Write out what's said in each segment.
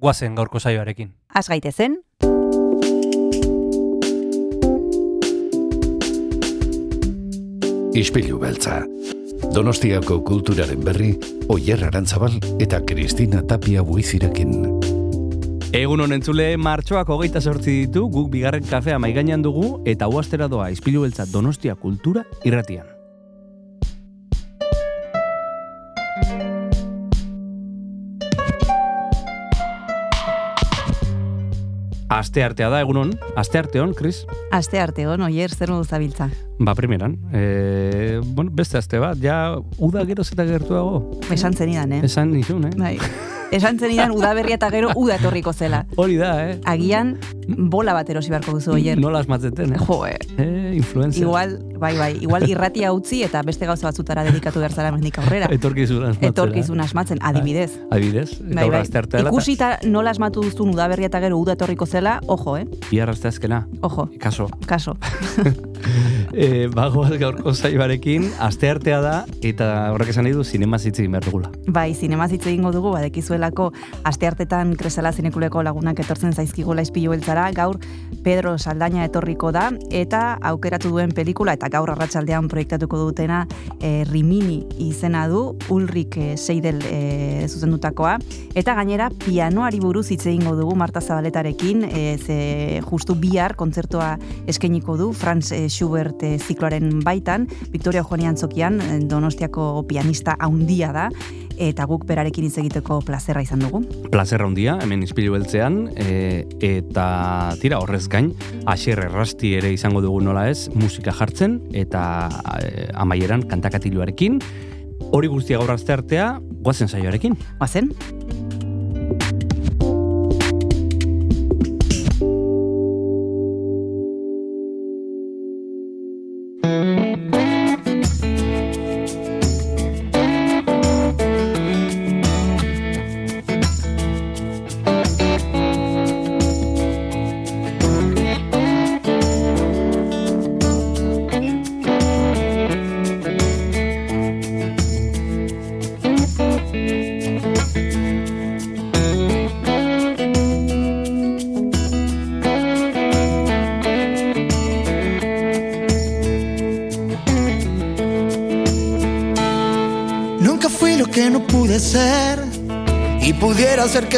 guazen gaurko saioarekin. Az gaitezen, Ispilu beltza. Donostiako kulturaren berri, Oyer Arantzabal eta Kristina Tapia buizirekin. Egun honen zule, martxoak hogeita sortzi ditu, guk bigarren kafea maigainan dugu, eta huastera doa izpilu beltza Donostia kultura irratian. Aste artea da, egunon. Aste arteon, Kris? aste arte hon, oier, zer modu zabiltza. Ba, primeran. E, bueno, beste aste bat, ja, uda geroz eta gertuago. Esan zenidan, eh? Esan nizun, eh? Bai. Esan zenidan udaberria eta gero uda etorriko zela. Hori da, eh? Agian, bola bat erosi beharko duzu, oier. Nola asmatzeten, eh? Jo, eh. Eh, influencer. Igual, bai, bai, igual irratia utzi eta beste gauza batzutara dedikatu behar zara mendik aurrera. Etorkizun asmatzen. Etorkizun asmatzen, adibidez. Adibidez. Bai, Bai, bai. Dela, Ikusita nola asmatu duzun udaberria eta gero uda etorriko zela, ojo, eh? Aste azkena. Ojo, Kaso. kaso. E, bagoaz gaurko zaibarekin, aste artea da, eta horrek esan nahi du, zinema zitzik behar dugula. Bai, zinema hitz egingo dugu, badekizuelako asteartetan kresala zinekuleko lagunak etortzen zaizkigula izpilu beltzara, gaur Pedro Saldaña etorriko da, eta aukeratu duen pelikula, eta gaur arratsaldean proiektatuko dutena, e, Rimini izena du, Ulrik e, Seidel e, zuzendutakoa, eta gainera pianoari buruz hitz egingo dugu Marta Zabaletarekin, e, ze justu bihar kontzertua eskainiko du, Franz Schubert e, zikloaren baitan, Victoria Joanian Zokian, Donostiako pianista haundia da, eta guk berarekin hitz egiteko plazerra izan dugu. Plazerra handia, hemen izpilu beltzean, e, eta tira horrez gain, asier errasti ere izango dugu nola ez, musika jartzen, eta e, amaieran kantakatiluarekin, hori guztia gaur aste artea, guazen saioarekin. Bazen?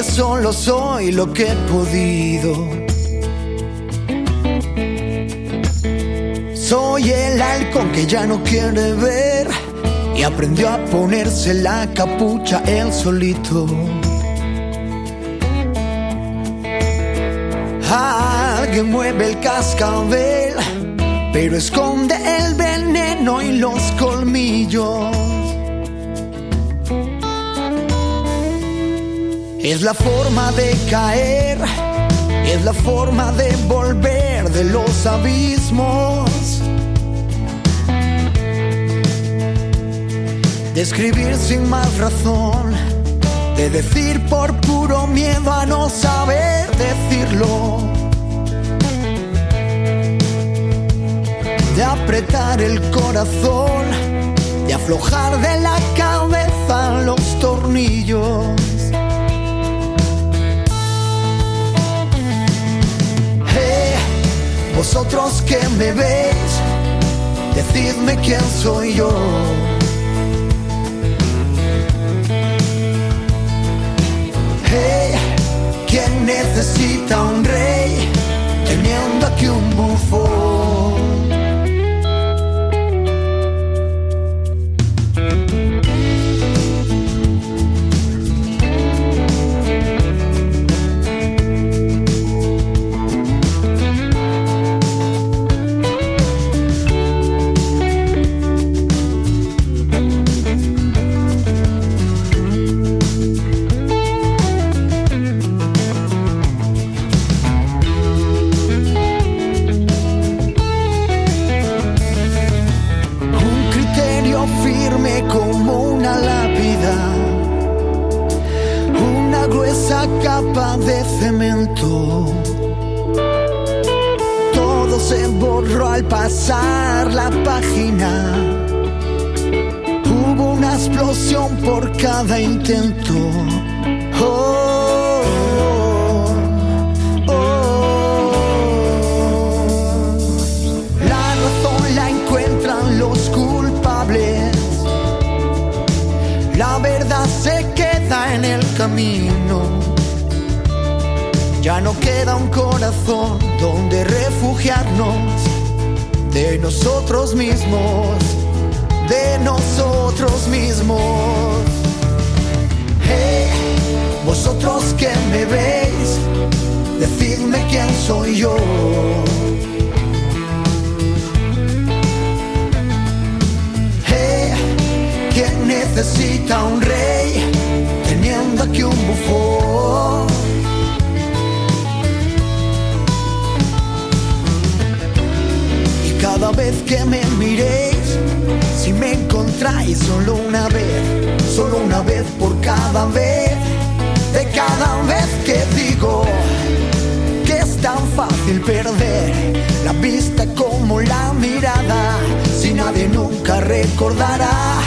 Solo soy lo que he podido. Soy el halcón que ya no quiere ver y aprendió a ponerse la capucha él solito. Alguien mueve el cascabel, pero esconde el veneno y los colmillos. Es la forma de caer, es la forma de volver de los abismos. De escribir sin más razón, de decir por puro miedo a no saber decirlo. De apretar el corazón, de aflojar de la cabeza los tornillos. Vosotros que me veis, decidme quién soy yo. Hey, ¿quién necesita un rey teniendo aquí un bufón? De cemento. Todo se borró al pasar la página. Hubo una explosión por cada intento. Oh, oh, oh. La razón la encuentran los culpables. La verdad se queda en el camino. Ya no queda un corazón donde refugiarnos de nosotros mismos, de nosotros mismos. Hey, vosotros que me veis, decidme quién soy yo. Hey, ¿quién necesita un rey teniendo aquí un bufón? Cada vez que me miréis, si me encontráis solo una vez, solo una vez por cada vez, de cada vez que digo que es tan fácil perder la vista como la mirada, si nadie nunca recordará.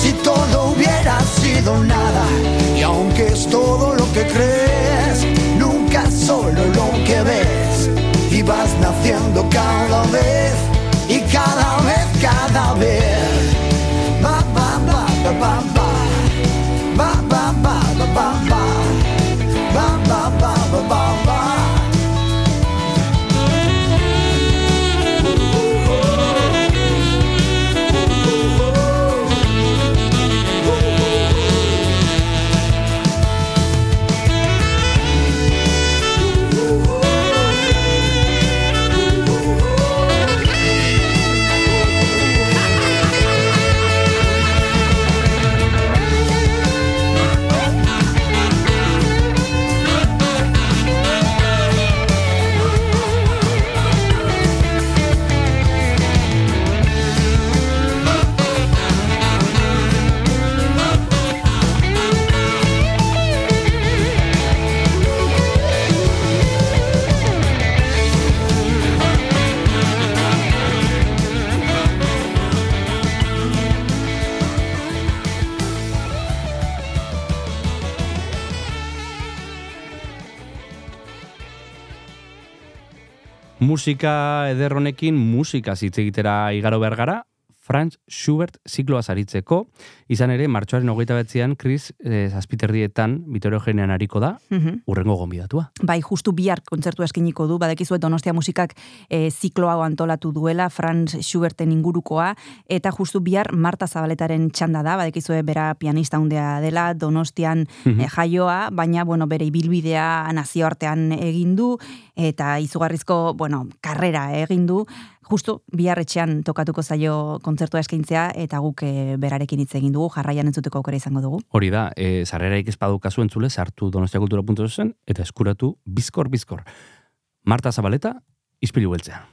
Si todo hubiera sido nada, y aunque es todo lo que crees, nunca solo lo que ves, y vas naciendo cada vez, cada vez, cada vez. Ba, ba, ba, ba, ba, Musika ederronekin musika hitz egitera igaro behar gara, Franz Schubert zikloa zaritzeko, izan ere, martxoaren hogeita betzean, Chris eh, zazpiterdietan, Vitorio Genean hariko da, Mhm. urrengo gonbidatua. Bai, justu bihar kontzertu eskiniko du, badekizuet Donostia musikak e, ziklo hau antolatu duela, Franz Schuberten ingurukoa, eta justu bihar Marta Zabaletaren txanda da, badekizue bera pianista hundea dela, Donostian Mhm. e, jaioa, baina, bueno, bere ibilbidea nazioartean egin du, eta izugarrizko, bueno, karrera egin du, justu bihar etxean tokatuko zaio kontzertua eskaintzea, eta guk e, berarekin hitz egin dugu, jarraian entzuteko aukera izango dugu. Hori da, e, zarreraik ez badukazu entzule, sartu donostiakultura.zen, eta eskuratu bizkor, bizkor. Marta Zabaleta, izpilu beltzea.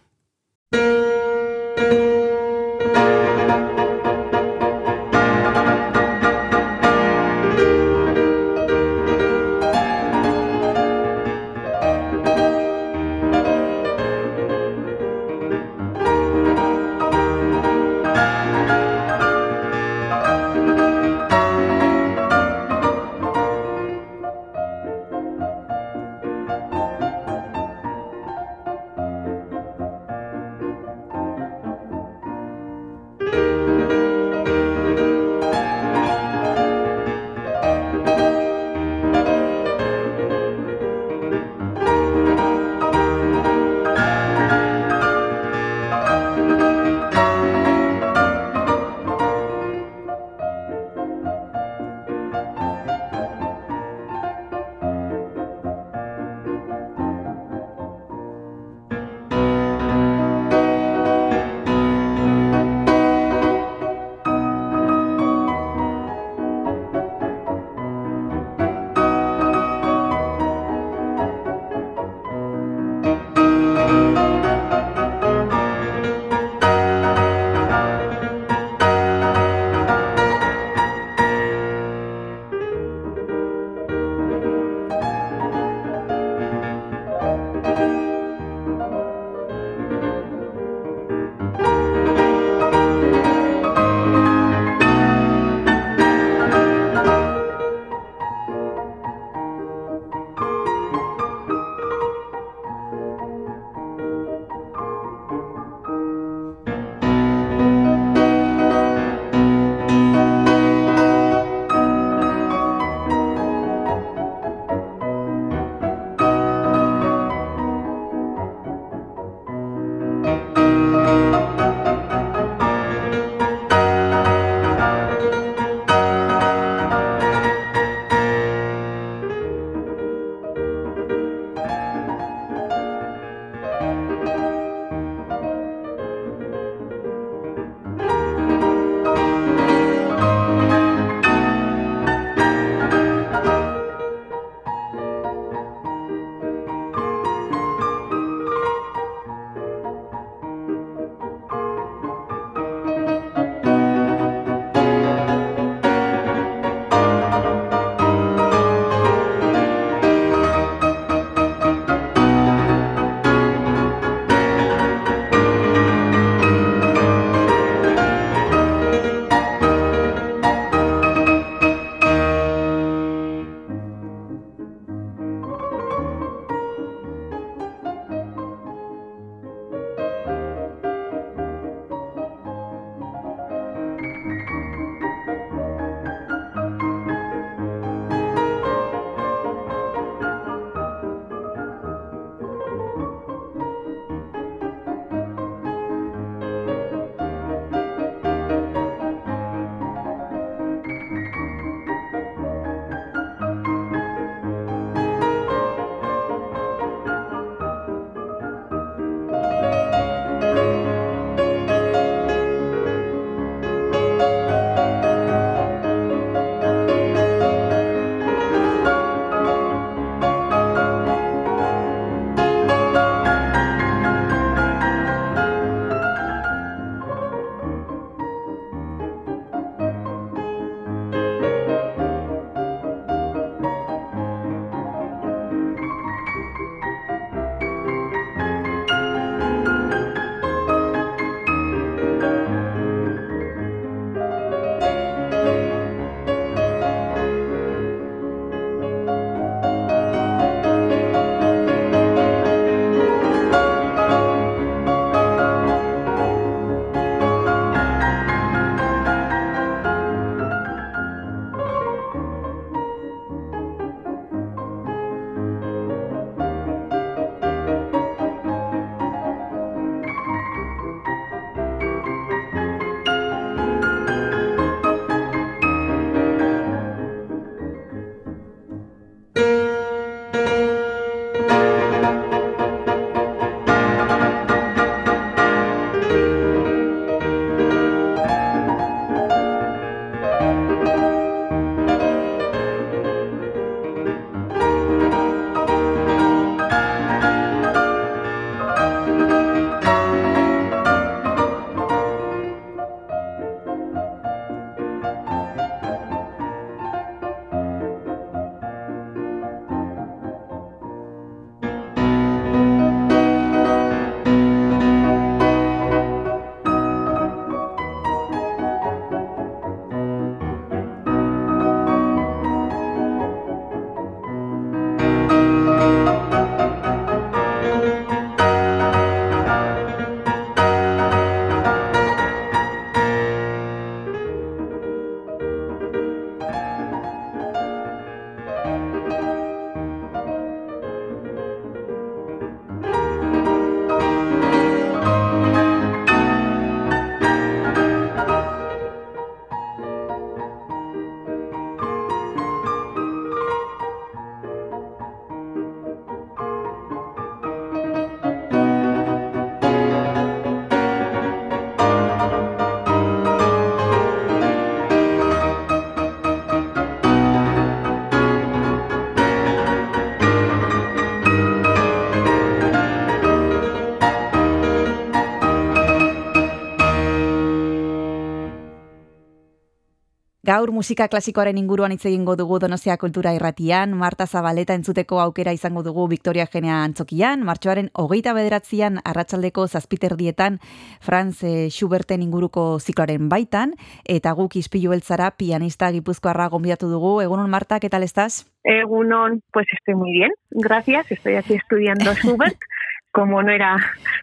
Gaur musika klasikoaren inguruan hitz egingo dugu Donostia Kultura Irratian, Marta Zabaleta entzuteko aukera izango dugu Victoria Genea Antzokian, martxoaren hogeita bederatzean arratsaldeko zazpiterdietan Franz eh, Schuberten inguruko zikloaren baitan, eta guk izpilu beltzara pianista gipuzkoarra gonbidatu dugu. Egunon, Marta, ¿qué tal estás? Egunon, pues estoy muy bien, gracias, estoy aquí estudiando Schubert. como no era,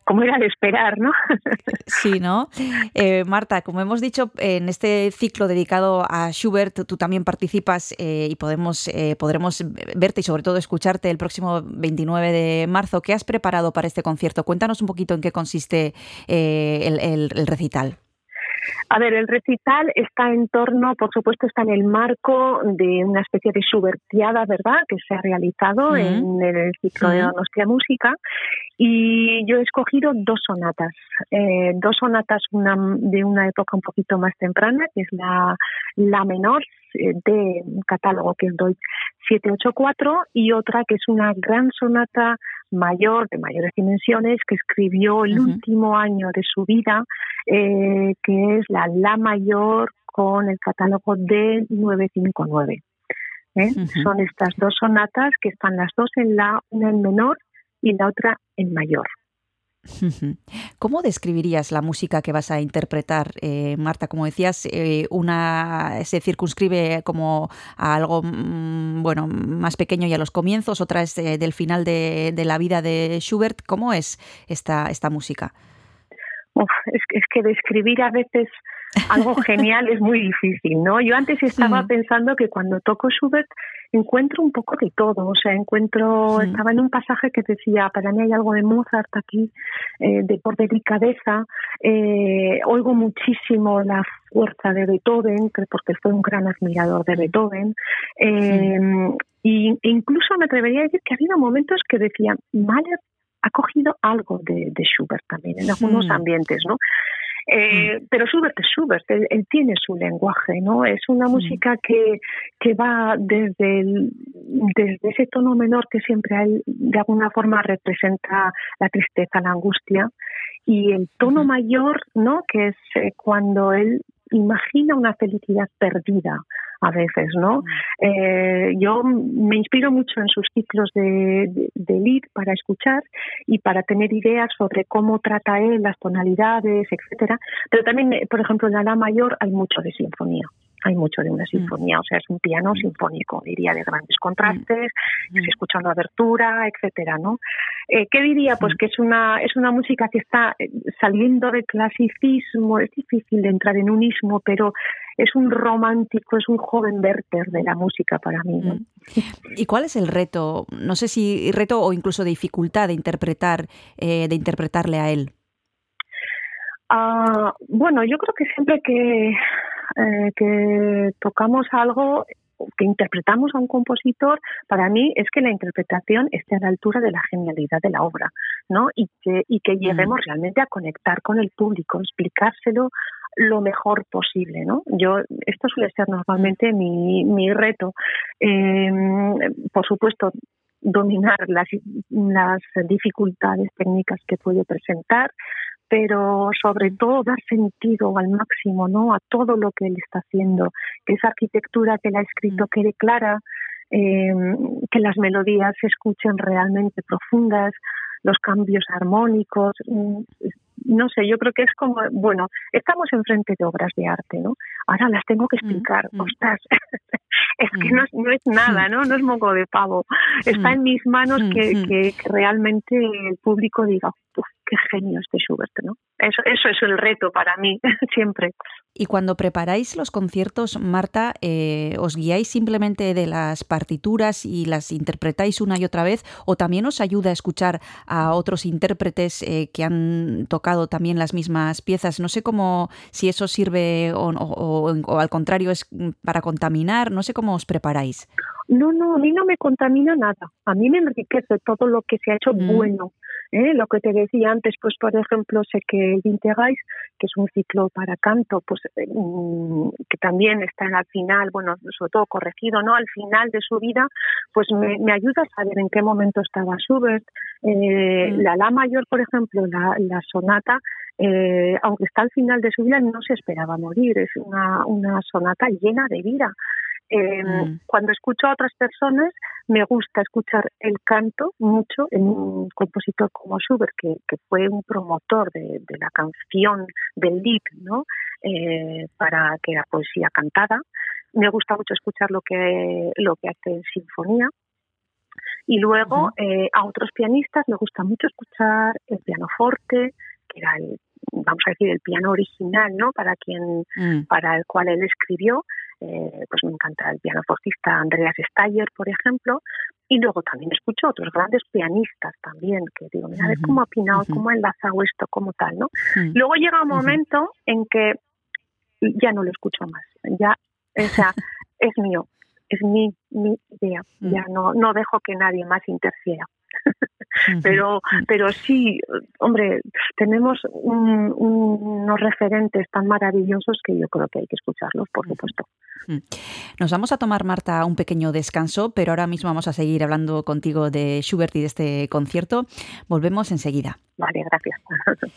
como era de esperar, ¿no? Sí, ¿no? Eh, Marta, como hemos dicho, en este ciclo dedicado a Schubert, tú también participas eh, y podemos, eh, podremos verte y sobre todo escucharte el próximo 29 de marzo. ¿Qué has preparado para este concierto? Cuéntanos un poquito en qué consiste el recital. A ver, el recital está en torno, por supuesto, está en el marco de una especie de Schubertiada, ¿verdad?, que se ha realizado en el ciclo de Donostia Música. Y yo he escogido dos sonatas, eh, dos sonatas una, de una época un poquito más temprana, que es la, la menor eh, de un catálogo que es Deutsch 784, y otra que es una gran sonata mayor, de mayores dimensiones, que escribió el último año de su vida, eh, que es la La mayor con el catálogo de 959. ¿eh? Son estas dos sonatas que están las dos en La, una en menor y la otra en mayor. ¿Cómo describirías la música que vas a interpretar, eh, Marta? Como decías, eh, una se circunscribe como a algo mm, bueno más pequeño y a los comienzos, otra es eh, del final de, la vida de Schubert. ¿Cómo es esta, esta música? es, es, que describir a veces algo genial es muy difícil, ¿no? Yo antes estaba pensando que cuando toco Schubert encuentro un poco de todo, o sea, encuentro, estaba en un pasaje que decía, para mí hay algo de Mozart aquí, eh, de por delicadeza, eh, oigo muchísimo la fuerza de Beethoven, porque fue un gran admirador de Beethoven, eh, y, e incluso me atrevería a decir que ha habido momentos que decía, Mahler ha cogido algo de, Schubert también en algunos ambientes, ¿no? Eh, pero Schubert es Schubert, él, tiene su lenguaje, ¿no? Es una música que, que va desde, desde ese tono menor que siempre él de alguna forma representa la tristeza, la angustia, y el tono mayor, ¿no? Que es eh, cuando él imagina una felicidad perdida, a veces, ¿no? Eh, yo me inspiro mucho en sus ciclos de, de, lead para escuchar y para tener ideas sobre cómo trata él las tonalidades, etcétera. Pero también, por ejemplo, en la La mayor hay mucho de sinfonía hay mucho de una mm. sinfonía, o sea, es un piano sinfónico, diría, de grandes contrastes, mm. se escucha una abertura, etcétera, ¿no? Eh, ¿Qué diría? Pues que es una, es una música que está eh, saliendo del clasicismo, es difícil de entrar en un ismo, pero es un romántico, es un joven Werther de la música para mí. Mm. ¿Y cuál es el reto? No sé si reto o incluso dificultad de interpretar, eh, de interpretarle a él. Ah, bueno, yo creo que siempre que eh, que tocamos algo que interpretamos a un compositor, para mí es que la interpretación esté a la altura de la genialidad de la obra, ¿no? Y que, y que lleguemos realmente a conectar con el público, explicárselo lo mejor posible, ¿no? Yo, esto suele ser normalmente mi, mi reto. Em, por supuesto, dominar las, las dificultades técnicas que puede presentar, pero sobre todo dar sentido al máximo no a todo lo que él está haciendo que esa arquitectura que él ha escrito mm. quede clara eh, que las melodías se escuchen realmente profundas los cambios armónicos mm, no sé, yo creo que es como, bueno, estamos enfrente de obras de arte, ¿no? Ahora las tengo que mm, explicar, ostras, es que no, no, es nada, ¿no? No es moco de pavo. Está en mis manos que, que, que realmente el público diga, qué genio este Schubert, ¿no? Eso, eso es el reto para mí, siempre. Y cuando preparáis los conciertos, Marta, eh, ¿os guiáis simplemente de las partituras y las interpretáis una y otra vez? ¿O también os ayuda a escuchar a otros intérpretes eh, que han tocado también las mismas piezas? No sé cómo, si eso sirve o, o al contrario es para contaminar, no sé cómo os preparáis. No, no, a mí no me contamina nada. A mí me enriquece todo lo que se ha hecho Mm. bueno. ¿eh? Lo que te decía antes, pues por ejemplo, sé que el Winterreis, que es un ciclo para canto, pues eh, mm, que también está en al final, bueno, sobre todo corregido, ¿no? Al final de su vida, pues me, me ayuda a saber en qué momento estaba Schubert. Eh, Mm. La La mayor, por ejemplo, la, la sonata, eh, aunque está al final de su vida, no se esperaba morir. Es una, una sonata llena de vida. Eh, Mm. Cuando escucho a otras personas, me gusta escuchar el canto mucho en un compositor como Schubert, que, que fue un promotor de, de la canción del Lied, ¿no? Eh, para que la poesía cantada. Me gusta mucho escuchar lo que, lo que hace en sinfonía. Y luego eh, a otros pianistas me gusta mucho escuchar el pianoforte, que era el, vamos a decir, el piano original, ¿no? Para quien Mm. para el cual él escribió. Eh, pues me encanta el pianofortista Andreas Steyer, por ejemplo, y luego también escucho otros grandes pianistas también, que digo, mira, a ver cómo ha opinado, ujú. cómo ha enlazado esto, como tal, ¿no? Mm. Luego llega un momento en que ya no lo escucho más, ya, o sea, es mío, es mi, mi idea, Mm. ya no, no dejo que nadie más interfiera. Pero, pero sí, hombre, tenemos un- unos referentes tan maravillosos que yo creo que hay que escucharlos, por supuesto. Nos vamos a tomar, Marta, un pequeño descanso, pero ahora mismo vamos a seguir hablando contigo de Schubert y de este concierto. Volvemos enseguida. Vale, gracias.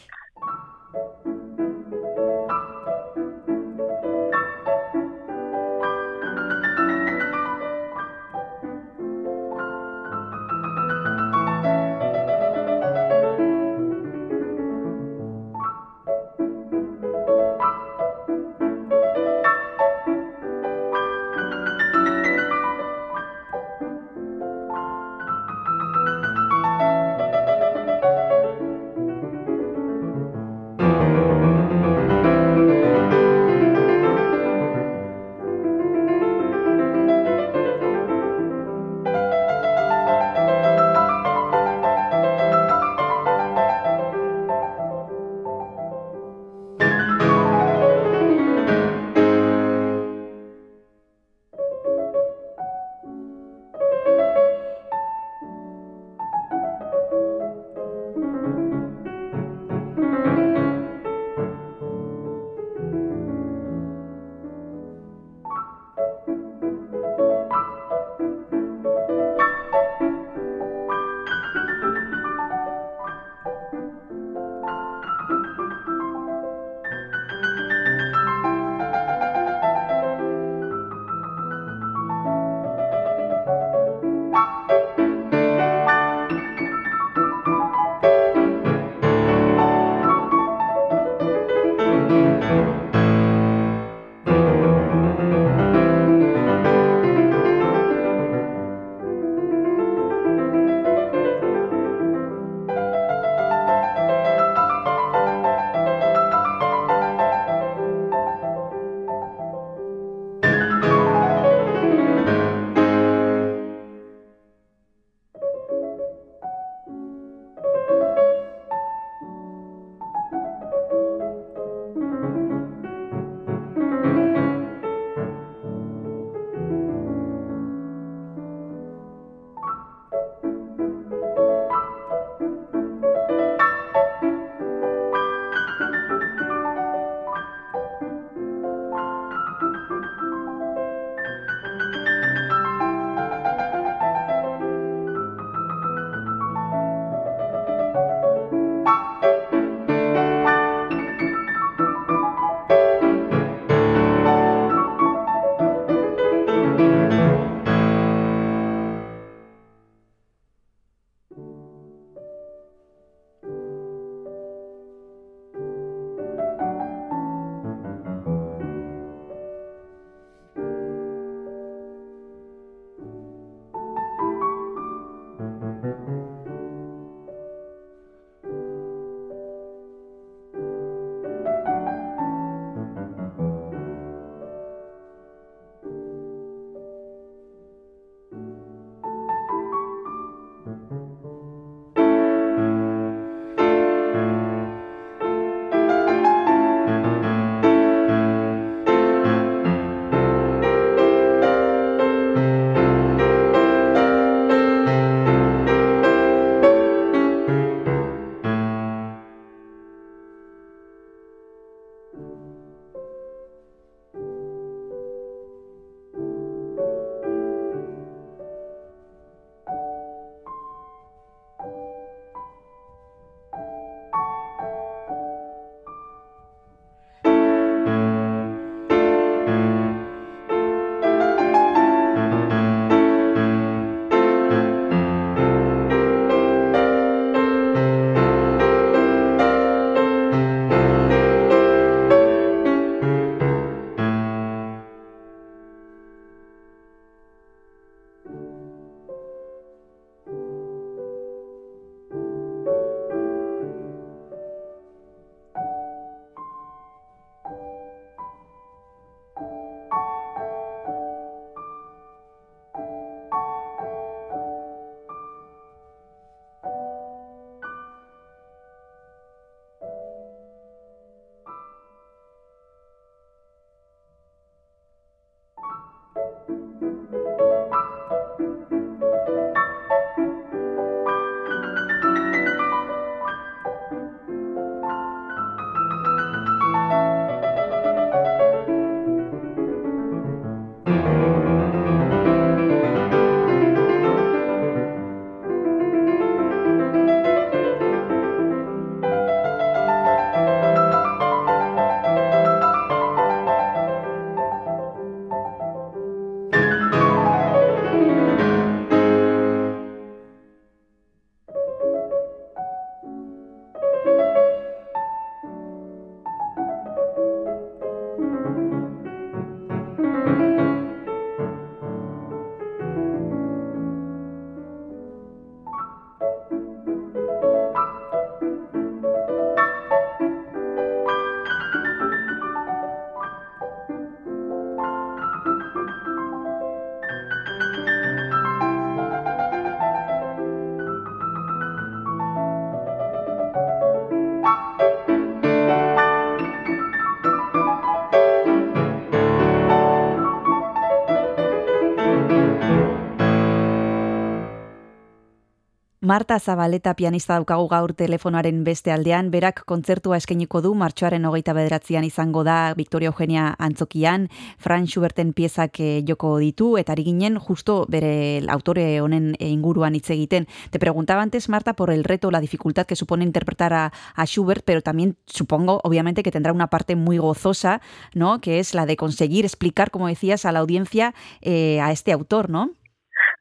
Marta Zabaleta pianista daukagu gaur telefonoaren beste aldean, berak kontzertua eskeniko du martxoaren hogeita bederatzean izango da Victoria Eugenia antzokian, Fran Schuberten piezak eh, joko ditu, eta ari ginen justo bere autore honen inguruan hitz egiten. Te preguntaba antes, Marta, por el reto, la dificultad que supone interpretar a, a Schubert, pero también supongo, obviamente, que tendrá una parte muy gozosa, ¿no? Que es la de conseguir explicar, como decías, a la audiencia eh, a este autor, ¿no?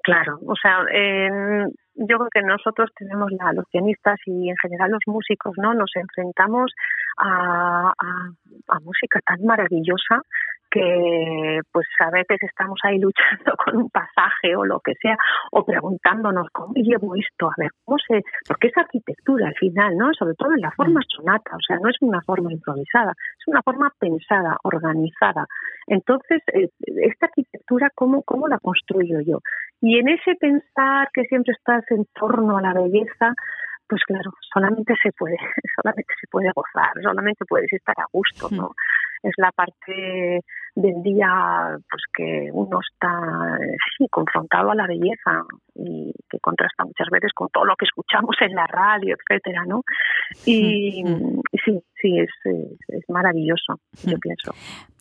Claro, o sea, eh, yo creo que nosotros tenemos la, los pianistas y en general los músicos, ¿no? Nos enfrentamos a, a, música tan maravillosa que pues a veces estamos ahí luchando con un pasaje o lo que sea o preguntándonos cómo llevo esto a ver cómo se porque es arquitectura al final no sobre todo en la forma mm. sonata o sea no es una forma improvisada es una forma pensada organizada entonces eh, esta arquitectura cómo cómo la construyo yo y en ese pensar que siempre estás en torno a la belleza pues claro, solamente se puede, solamente se puede gozar, solamente puedes estar a gusto, ¿no? Mm es la parte del día pues que uno está sí, confrontado a la belleza y que contrasta muchas veces con todo lo que escuchamos en la radio, etcétera, ¿no? Y, sí, sí, es, es, maravilloso, yo pienso.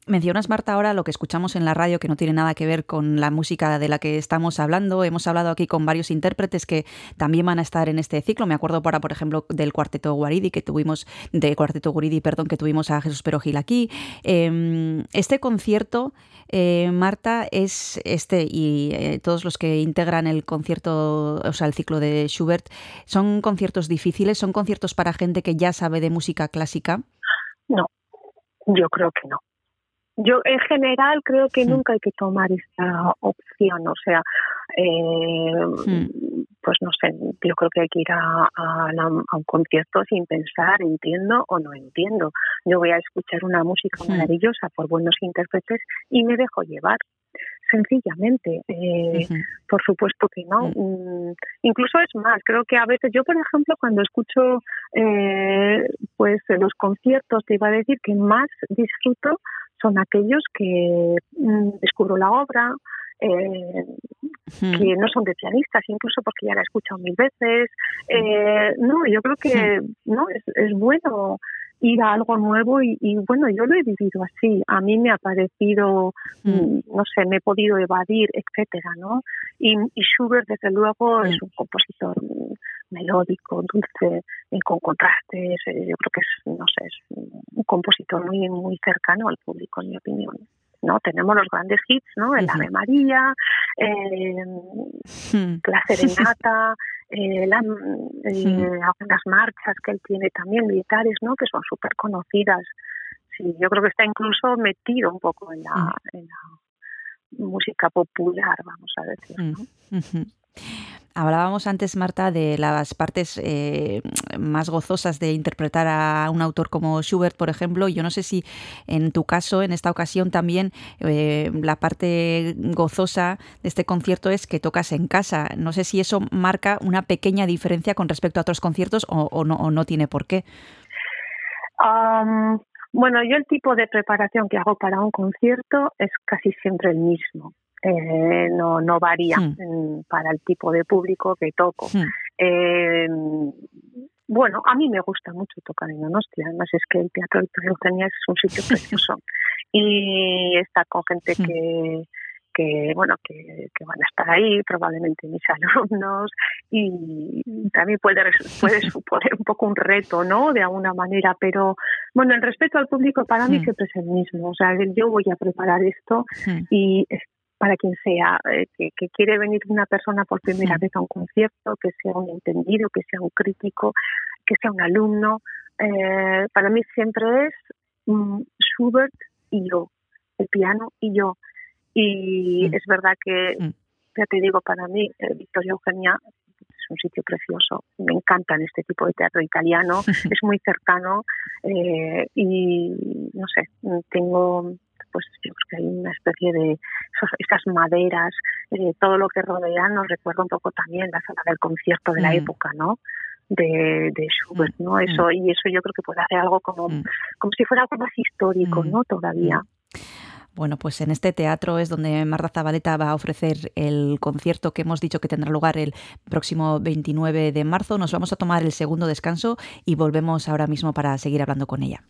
Mencionas, Marta, ahora lo que escuchamos en la radio que no tiene nada que ver con la música de la que estamos hablando. Hemos hablado aquí con varios intérpretes que también van a estar en este ciclo. Me acuerdo para, por ejemplo, del cuarteto Guaridi que tuvimos, de cuarteto Guridi, perdón, que tuvimos a Jesús Perogil aquí. Em, este concierto, eh, Marta, es este y eh, todos los que integran el concierto, o sea, el ciclo de Schubert, son conciertos difíciles, son conciertos para gente que ya sabe de música clásica. No, yo creo que no. Yo en general creo que nunca hay que tomar esta opción, o sea, eh, pues no sé, yo creo que hay que ir a, un concierto sin pensar, entiendo o no entiendo. Yo voy a escuchar una música maravillosa por buenos intérpretes y me dejo llevar sencillamente. Eh, por supuesto que no. Mm, incluso es más, creo que a veces yo, por ejemplo, cuando escucho eh, pues los conciertos, te iba a decir que más disfruto son aquellos que mm, descubro la obra, eh, que no son de pianistas, incluso porque ya la he escuchado mil veces. Eh, no, yo creo que no es, es bueno ir a algo nuevo y, bueno, yo lo he vivido así. A mí me ha parecido, mm, no sé, me he podido evadir, etcétera, ¿no? Y, y Schubert, desde luego, es un compositor melódico, dulce, con contrastes. Eh, yo creo que es, no sé, es un compositor muy, muy cercano al público, en mi opinión. ¿No? Tenemos los grandes hits, ¿no? El Ave María, eh, la Serenata, eh, la, eh, algunas marchas que él tiene también militares, ¿no? Que son súper conocidas. Sí, yo creo que está incluso metido un poco en la, en la música popular, vamos a decir, ¿no? Hablábamos antes, Marta, de las partes eh, más gozosas de interpretar a un autor como Schubert, por ejemplo. Yo no sé si en tu caso, en esta ocasión también, eh, la parte gozosa de este concierto es que tocas en casa. No sé si eso marca una pequeña diferencia con respecto a otros conciertos o, no, no, tiene por qué. bueno, yo el tipo de preparación que hago para un concierto es casi siempre el mismo eh, no, no varía hmm. para el tipo de público que toco. Hmm. Eh, bueno, a mí me gusta mucho tocar en Donostia, además es que el Teatro de Eugenia es un sitio precioso y está con gente hmm. que que bueno que, que, van a estar ahí probablemente mis alumnos y también puede puede suponer un poco un reto no de alguna manera pero bueno el respeto al público para mí siempre es el mismo o sea yo voy a preparar esto y para quien sea, eh, que, quiere venir una persona por primera vez a un concierto, que sea un entendido, que sea un crítico, que sea un alumno. Eh, para mí siempre es mm, Schubert y yo, el piano y yo. Y es verdad que, ya te digo, para mí eh, Victoria Eugenia es un sitio precioso. Me encanta este tipo de teatro italiano. es muy cercano y, no sé, tengo pues yo creo que hay una especie de esas maderas, eh, todo lo que rodea nos recuerda un poco también la sala del concierto de la mm. época, ¿no? De, de Schubert, ¿no? Mm. Eso, y eso yo creo que puede hacer algo como, mm. como si fuera algo más histórico, ¿no? Todavía. Bueno, pues en este teatro es donde Marta Zabaleta va a ofrecer el concierto que hemos dicho que tendrá lugar el próximo 29 de marzo. Nos vamos a tomar el segundo descanso y volvemos ahora mismo para seguir hablando con ella.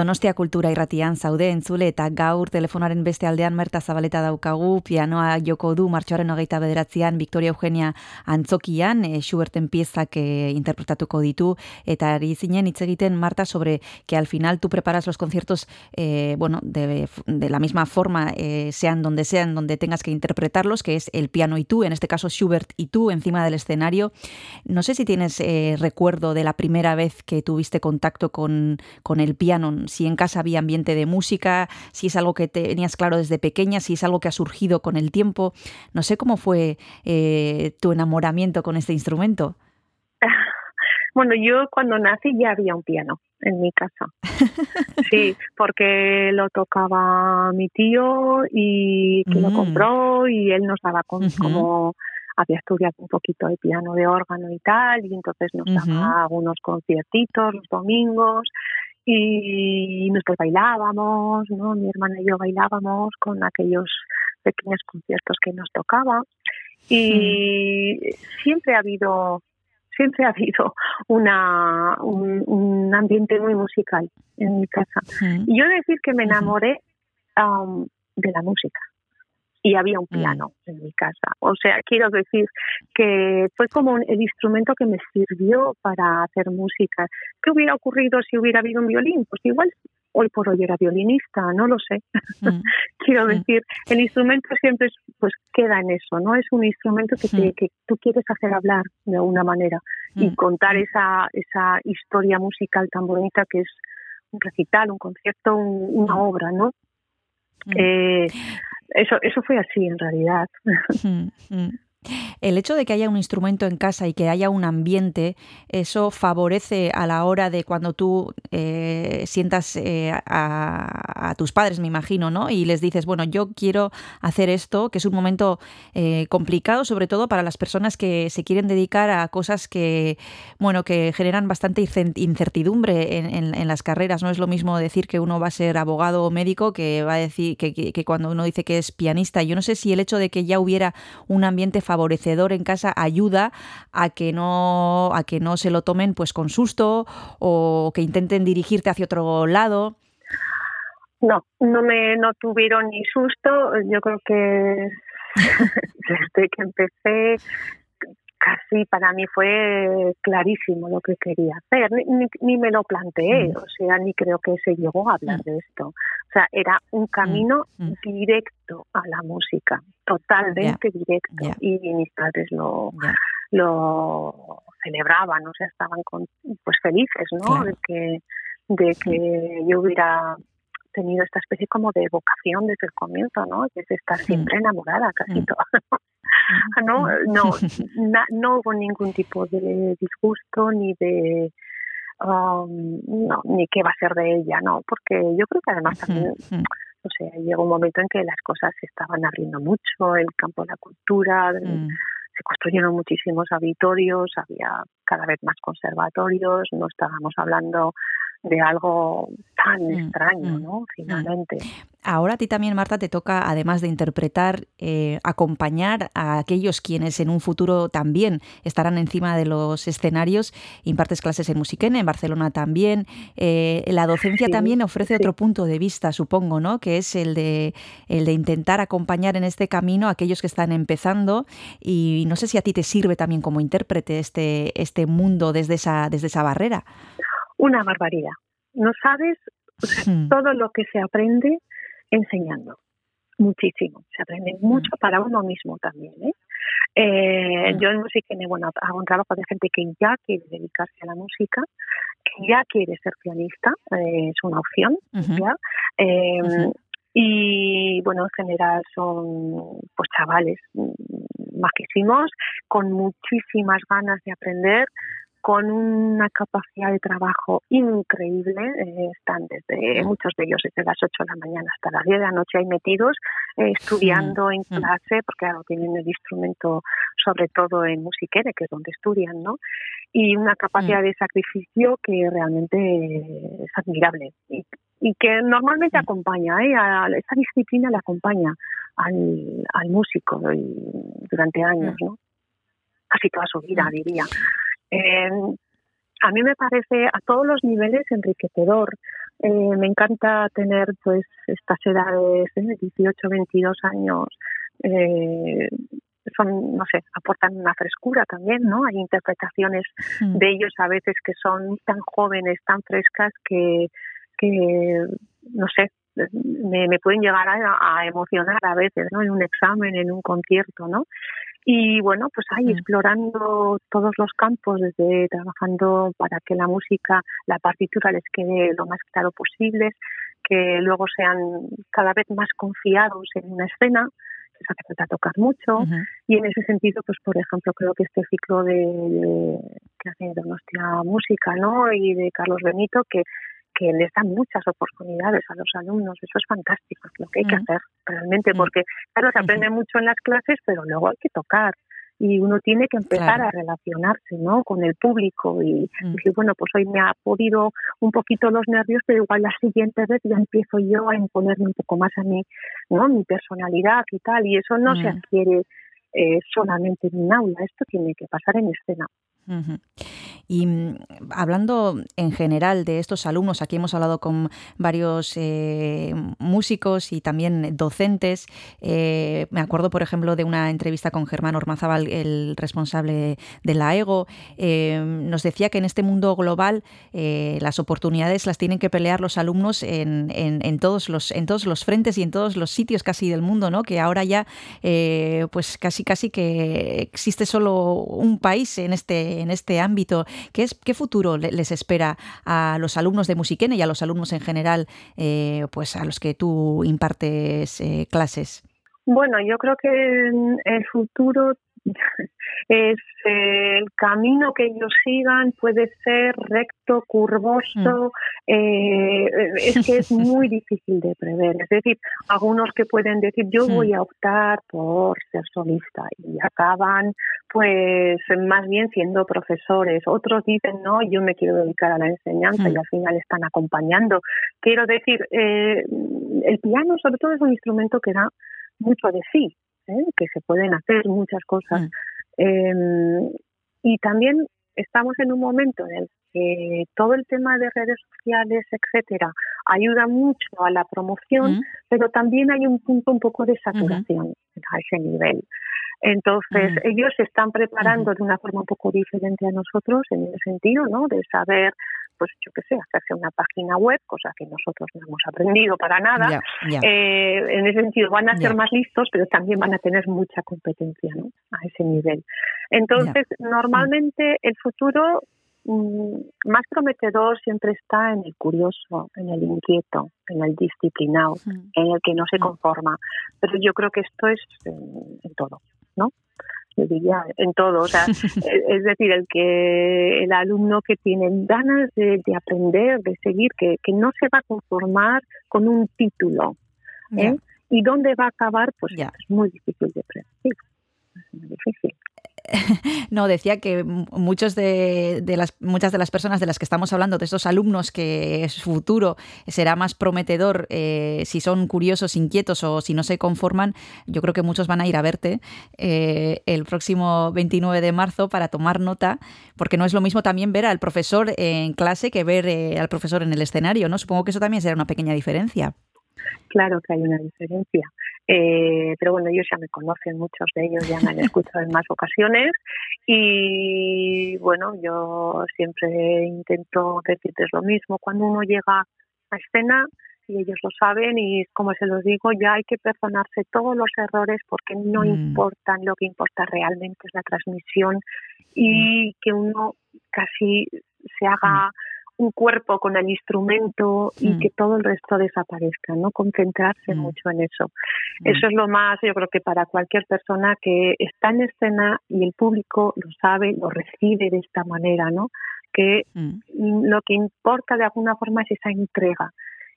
Donostia kultura irratian zaude entzule eta gaur telefonaren beste aldean merta zabaleta daukagu pianoa joko du martxoaren hogeita bederatzean Victoria Eugenia antzokian e, Schuberten piezak e, interpretatuko ditu eta ari zinen hitz egiten Marta sobre que al final tú preparas los conciertos eh, bueno, de, la misma forma sean donde sean donde tengas que interpretarlos que es el piano y tú, en este caso Schubert y tú encima del escenario. No sé si tienes recuerdo de la primera vez que tuviste contacto con, con el piano si en casa había ambiente de música, si es algo que tenías claro desde pequeña, si es algo que ha surgido con el tiempo. No sé cómo fue eh, tu enamoramiento con este instrumento. Bueno, yo cuando nací ya había un piano en mi casa. Sí, porque lo tocaba mi tío y que lo mm. compró y él nos daba como había estudiado un poquito de piano de órgano y tal y entonces nos daba algunos conciertitos los domingos y nosotros bailábamos, ¿no? Mi hermana y yo bailábamos con aquellos pequeños conciertos que nos tocaba. Y siempre ha habido siempre ha habido una un, ambiente muy musical en mi casa. Y yo decir que me enamoré um, de la música y había un mm. piano en mi casa. O sea, quiero decir que fue como el instrumento que me sirvió para hacer música. ¿Qué hubiera ocurrido si hubiera habido un violín? Pues igual hoy por hoy era violinista, no lo sé. Mm. quiero mm. decir, el instrumento siempre pues queda en eso, ¿no? Es un instrumento que, que tú quieres hacer hablar de alguna manera y contar esa, esa historia musical tan bonita que es un recital, un concierto, una obra, ¿no? Eh, eso, eso fue así en realidad. El hecho de que haya un instrumento en casa y que haya un ambiente, eso favorece a la hora de cuando tú eh, sientas eh, a, tus padres, me imagino, ¿no? Y les dices, bueno, yo quiero hacer esto, que es un momento eh, complicado, sobre todo para las personas que se quieren dedicar a cosas que, bueno, que generan bastante incertidumbre en, las carreras. No es lo mismo decir que uno va a ser abogado o médico que va a decir que, que cuando uno dice que es pianista. Yo no sé si el hecho de que ya hubiera un ambiente favorecedor en casa ayuda a que no a que no se lo tomen pues con susto o que intenten dirigirte hacia otro lado. No, no me no tuvieron ni susto. Yo creo que desde que empecé casi para mí fue clarísimo lo que quería hacer, ni, ni, me lo planteé, mm. o sea, ni creo que se llegó a hablar mm. de esto. O sea, era un camino mm. directo a la música, totalmente directo. Y mis padres lo, lo celebraban, o sea, estaban con, pues felices, ¿no? De que de que yo hubiera tenido esta especie como de vocación desde el comienzo, ¿no? Que es estar siempre enamorada casi toda. No, no, no hubo ningún tipo de disgusto ni de um, no, ni qué va a ser de ella, no, porque yo creo que además también, o sea, llegó un momento en que las cosas se estaban abriendo mucho, el campo de la cultura, mm. se construyeron muchísimos auditorios, había cada vez más conservatorios, no estábamos hablando de algo tan mm, extraño, mm, ¿no? Finalmente. Ahora a ti también, Marta, te toca, además de interpretar, eh, acompañar a aquellos quienes en un futuro también estarán encima de los escenarios. Impartes clases en Musiquene, en Barcelona también. Eh, la docencia también ofrece otro punto de vista, supongo, ¿no? Que es el de, el de intentar acompañar en este camino a aquellos que están empezando. Y no sé si a ti te sirve también como intérprete este, este mundo desde esa, desde esa barrera. Una barbaridad. No sabes hmm. todo lo que se aprende enseñando. Muchísimo. Se aprende mucho para uno mismo también. ¿eh? Eh, yo en música bueno, hago un trabajo de gente que ya quiere dedicarse a la música, que ya quiere ser pianista, eh, es una opción. ¿ya? Em, y bueno, en general son pues chavales mm, majísimos, con muchísimas ganas de aprender, con una capacidad de trabajo increíble. Eh, están desde muchos de ellos desde las 8 de la mañana hasta las 10 de la noche ahí metidos, eh, estudiando en clase, porque claro, tienen el instrumento sobre todo en musiquere, que es donde estudian, ¿no? Y una capacidad de sacrificio que realmente es admirable y, que normalmente acompaña, ¿eh? A, esa disciplina le acompaña al, al músico durante años, ¿no? Casi toda su vida, diría. Eh, a mí me parece a todos los niveles enriquecedor Eh, me encanta tener pues estas edades, de 18, 22 años, eh, son, no sé, aportan una frescura también, ¿no? Hay interpretaciones hmm. de ellos a veces que son tan jóvenes, tan frescas que, que no sé, me, me pueden llegar a, emocionar a veces, ¿no? En un examen, en un concierto, ¿no? Y bueno, pues ahí hmm. explorando todos los campos, desde trabajando para que la música, la partitura les quede lo más claro posible, que luego sean cada vez más confiados en una escena, se hace falta tocar mucho y en ese sentido pues por ejemplo creo que este ciclo de, que hace nuestra Música no y de Carlos Benito que que les dan muchas oportunidades a los alumnos. Eso es fantástico, es lo que hay que hacer realmente, porque claro, se aprende mucho en las clases, pero luego hay que tocar y uno tiene que empezar a relacionarse ¿no? con el público y mm. decir, bueno, pues hoy me ha podido un poquito los nervios, pero igual la siguiente vez ya empiezo yo a imponerme un poco más a mí, ¿no? mi personalidad y tal, y eso no se mm. adquiere eh, solamente en un aula, esto tiene que pasar en escena. Y mm, hablando en general de estos alumnos, aquí hemos hablado con varios eh, músicos y también docentes. Eh, me acuerdo, por ejemplo, de una entrevista con Germán Ormazábal, el responsable de la EGO. Eh, nos decía que en este mundo global las oportunidades las tienen que pelear los alumnos en, en, todos los, en todos los frentes y en todos los sitios casi del mundo, ¿no? Que ahora ya, pues casi casi que existe solo un país en este, en este ámbito. ¿Qué, es, qué futuro les espera a los alumnos de Musiquene y a los alumnos en general, eh, pues a los que tú impartes eh, clases? Bueno, yo creo que el futuro es el camino que ellos sigan puede ser recto, curvoso, mm. eh, es que es muy difícil de prever. Es decir, algunos que pueden decir yo mm. voy a optar por ser solista y acaban pues más bien siendo profesores. Otros dicen no, yo me quiero dedicar a la enseñanza y mm. al final están acompañando. Quiero decir, eh, el piano sobre todo es un instrumento que da mucho de sí. ¿Eh? que se pueden hacer muchas cosas. Mm. Em, y también estamos en un momento en el que todo el tema de redes sociales, etcétera, ayuda mucho a la promoción, mm. pero también hay un punto un poco de saturación a ese nivel. Entonces, mm. ellos se están preparando de una forma un poco diferente a nosotros en el sentido, ¿no? De saber pues yo qué sé, hacerse una página web, cosa que nosotros no hemos aprendido para nada. Eh, en ese sentido, van a ser más listos, pero también van a tener mucha competencia ¿no? a ese nivel. Entonces, normalmente el futuro mm, más prometedor siempre está en el curioso, en el inquieto, en el disciplinado, en el que no se conforma. Pero yo creo que esto es en todo, ¿no? diría en todo, o sea, es decir, el que el alumno que tiene ganas de, aprender, de seguir, que, que, no se va a conformar con un título. ¿eh? ¿Y dónde va a acabar? Pues ya. es muy difícil de predecir. Es muy difícil. No, decía que muchos de, las, muchas de las personas de las que estamos hablando, de estos alumnos que su futuro será más prometedor eh, si son curiosos, inquietos o si no se conforman, yo creo que muchos van a ir a verte eh, el próximo 29 de marzo para tomar nota, porque no es lo mismo también ver al profesor en clase que ver eh, al profesor en el escenario, ¿no? Supongo que eso también será una pequeña diferencia. Claro que hay una diferencia. Eh, pero bueno, ellos ya me conocen, muchos de ellos ya me han escuchado en más ocasiones y bueno, yo siempre intento decirles lo mismo. Cuando uno llega a escena, y ellos lo saben y como se los digo, ya hay que perdonarse todos los errores porque no mm. importan, lo que importa realmente es la transmisión y mm. que uno casi se haga mm un cuerpo con el instrumento y mm. que todo el resto desaparezca, ¿no? Concentrarse mm. mucho en eso. Mm. Eso es lo más, yo creo que para cualquier persona que está en escena y el público lo sabe, lo recibe de esta manera, ¿no? Que lo que importa de alguna forma es esa entrega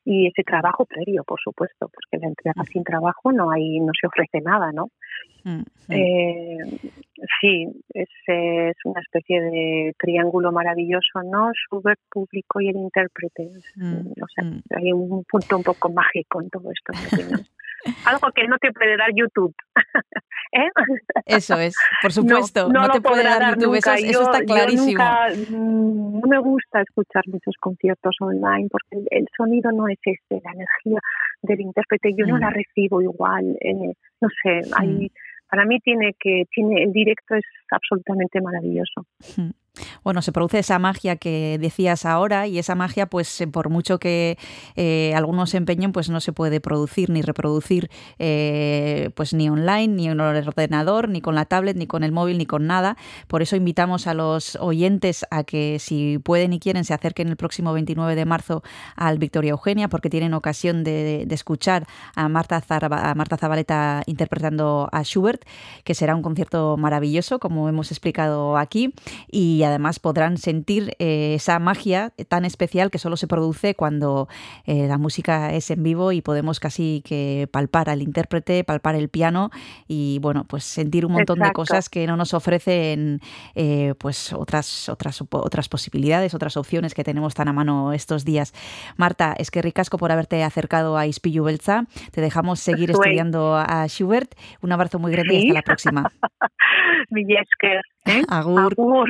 y ese trabajo previo, por supuesto, porque la entrega sin trabajo no hay, no se ofrece nada, ¿no? Eh, sí, es, es, una especie de triángulo maravilloso, ¿no? Schubert, público y el intérprete. o sea, hay un punto un poco mágico en todo esto. algo que no te puede dar YouTube. ¿Eh? Eso es, por supuesto, no, te puede dar YouTube, eso, está clarísimo. Mm, no me gusta escuchar muchos conciertos online porque el, sonido no es este, la energía del intérprete, yo no la mm. recibo igual, eh, no sé, hay, para mí tiene que, tiene, el directo es absolutamente maravilloso. Bueno, se produce esa magia que decías ahora y esa magia, pues eh, por mucho que eh, algunos se empeñen, pues no se puede producir ni reproducir eh, pues ni online, ni en el ordenador, ni con la tablet, ni con el móvil, ni con nada. Por eso invitamos a los oyentes a que si pueden y quieren se acerquen el próximo 29 de marzo al Victoria Eugenia porque tienen ocasión de, escuchar a Marta, a Marta Zabaleta interpretando a Schubert, que será un concierto maravilloso, como hemos explicado aquí. Y y además podrán sentir eh, esa magia tan especial que solo se produce cuando eh, la música es en vivo y podemos casi que palpar al intérprete, palpar el piano y bueno, pues sentir un montón de cosas que no nos ofrecen eh, pues otras, otras, otras posibilidades, otras opciones que tenemos tan a mano estos días. Marta, es que ricasco por haberte acercado a Ispillu Belza. Te dejamos seguir estudiando a Schubert. Un abrazo muy grande y hasta la próxima. Agur. Agur.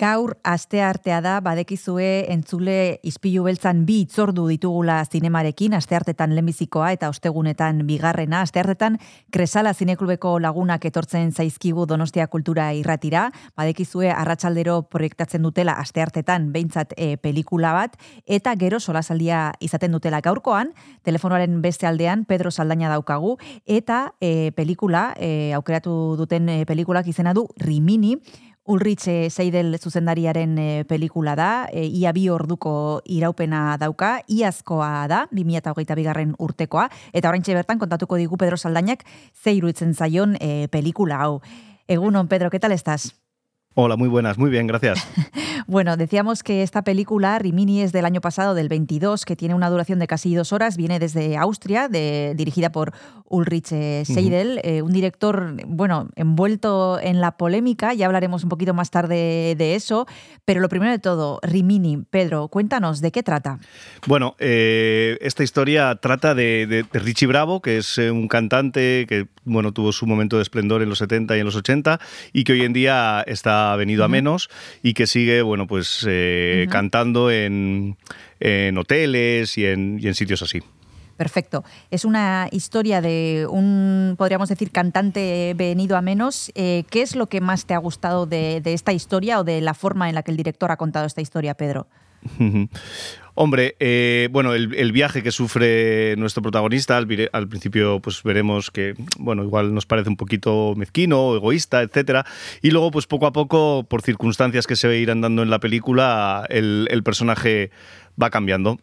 Gaur aste artea da badekizue entzule ispilu beltzan bi itzordu ditugula zinemarekin asteartetan lehenbizikoa eta ostegunetan bigarrena. Asteartetan Kresala Zineklubeko lagunak etortzen zaizkigu Donostia Kultura Irratira. Badekizue arratsaldero proiektatzen dutela asteartetan behintzat e, pelikula bat eta gero solasaldia izaten dutela gaurkoan. Telefonoaren beste aldean Pedro Saldaña daukagu eta e, pelikula e, aukeratu duten e, pelikulak izena du Rimini Ulrich Seidel zuzendariaren e, pelikula da, e, ia bi orduko iraupena dauka, iazkoa da, 2008 bigarren urtekoa, eta oraintxe bertan kontatuko digu Pedro Saldainak zeiru itzen zaion e, pelikula hau. Egunon, Pedro, ¿qué tal estás? Hola, muy buenas, muy bien, gracias. bueno, decíamos que esta película, Rimini, es del año pasado, del 22, que tiene una duración de casi dos horas, viene desde Austria, de, dirigida por Ulrich eh, Seidel, uh -huh. eh, un director, bueno, envuelto en la polémica, ya hablaremos un poquito más tarde de eso, pero lo primero de todo, Rimini, Pedro, cuéntanos, ¿de qué trata? Bueno, eh, esta historia trata de, de, de, Richie Bravo, que es un cantante que, bueno, tuvo su momento de esplendor en los 70 y en los 80, y que hoy en día está venido a menos y que sigue, bueno, pues eh, uh -huh. cantando en, en hoteles y en, y en sitios así. Perfecto. Es una historia de un, podríamos decir, cantante venido a menos. Eh, ¿Qué es lo que más te ha gustado de, de, esta historia o de la forma en la que el director ha contado esta historia, Pedro? Hombre, eh, bueno, el, el, viaje que sufre nuestro protagonista, al, al, principio pues veremos que, bueno, igual nos parece un poquito mezquino, egoísta, etcétera, y luego pues poco a poco, por circunstancias que se irán dando en la película, el, el personaje va cambiando.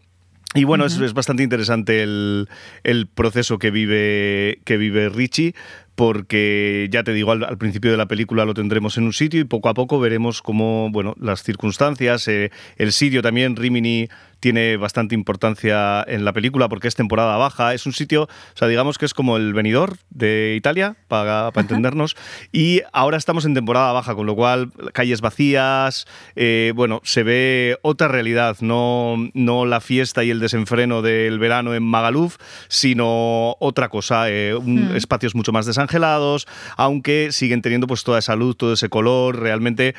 Y bueno, uh -huh. es, es, bastante interesante el, el, proceso que vive, que vive Richie, porque ya te digo, al, al, principio de la película lo tendremos en un sitio y poco a poco veremos cómo, bueno, las circunstancias, eh, el sitio también, Rimini tiene bastante importancia en la película porque es temporada baja, es un sitio, o sea, digamos que es como el venidor de Italia, para, para entendernos, y ahora estamos en temporada baja, con lo cual calles vacías, eh, bueno, se ve otra realidad, no, no la fiesta y el desenfreno del verano en Magaluf, sino otra cosa, eh, un, mm. espacios mucho más desangelados, aunque siguen teniendo pues toda esa luz, todo ese color, realmente,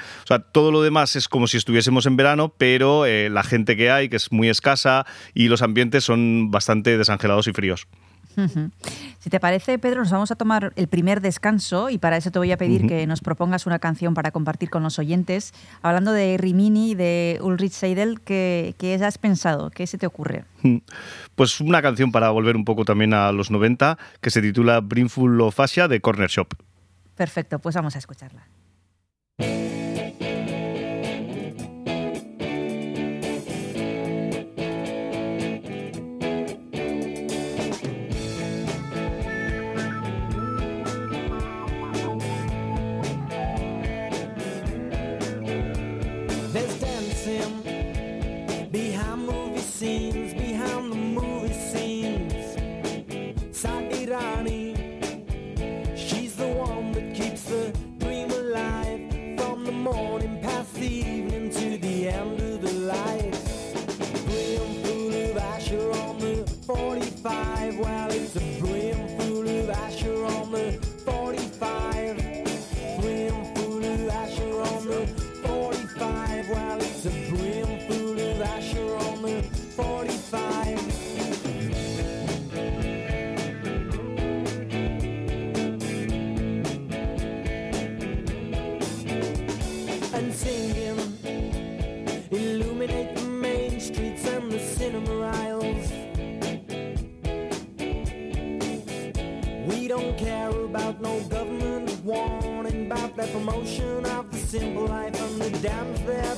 todo lo demás es como si estuviésemos en verano, pero eh, la gente que hay, que es muy escasa y los ambientes son bastante desangelados y fríos. Si te parece, Pedro, nos vamos a tomar el primer descanso y para eso te voy a pedir uh -huh. que nos propongas una canción para compartir con los oyentes. Hablando de Rimini, de Ulrich Seidel, ¿qué, ¿qué, has pensado? ¿Qué se te ocurre? Pues una canción para volver un poco también a los 90 que se titula Brimful of Asia de Corner Shop. Perfecto, pues vamos a escucharla. Promotion of the simple life and the dams they're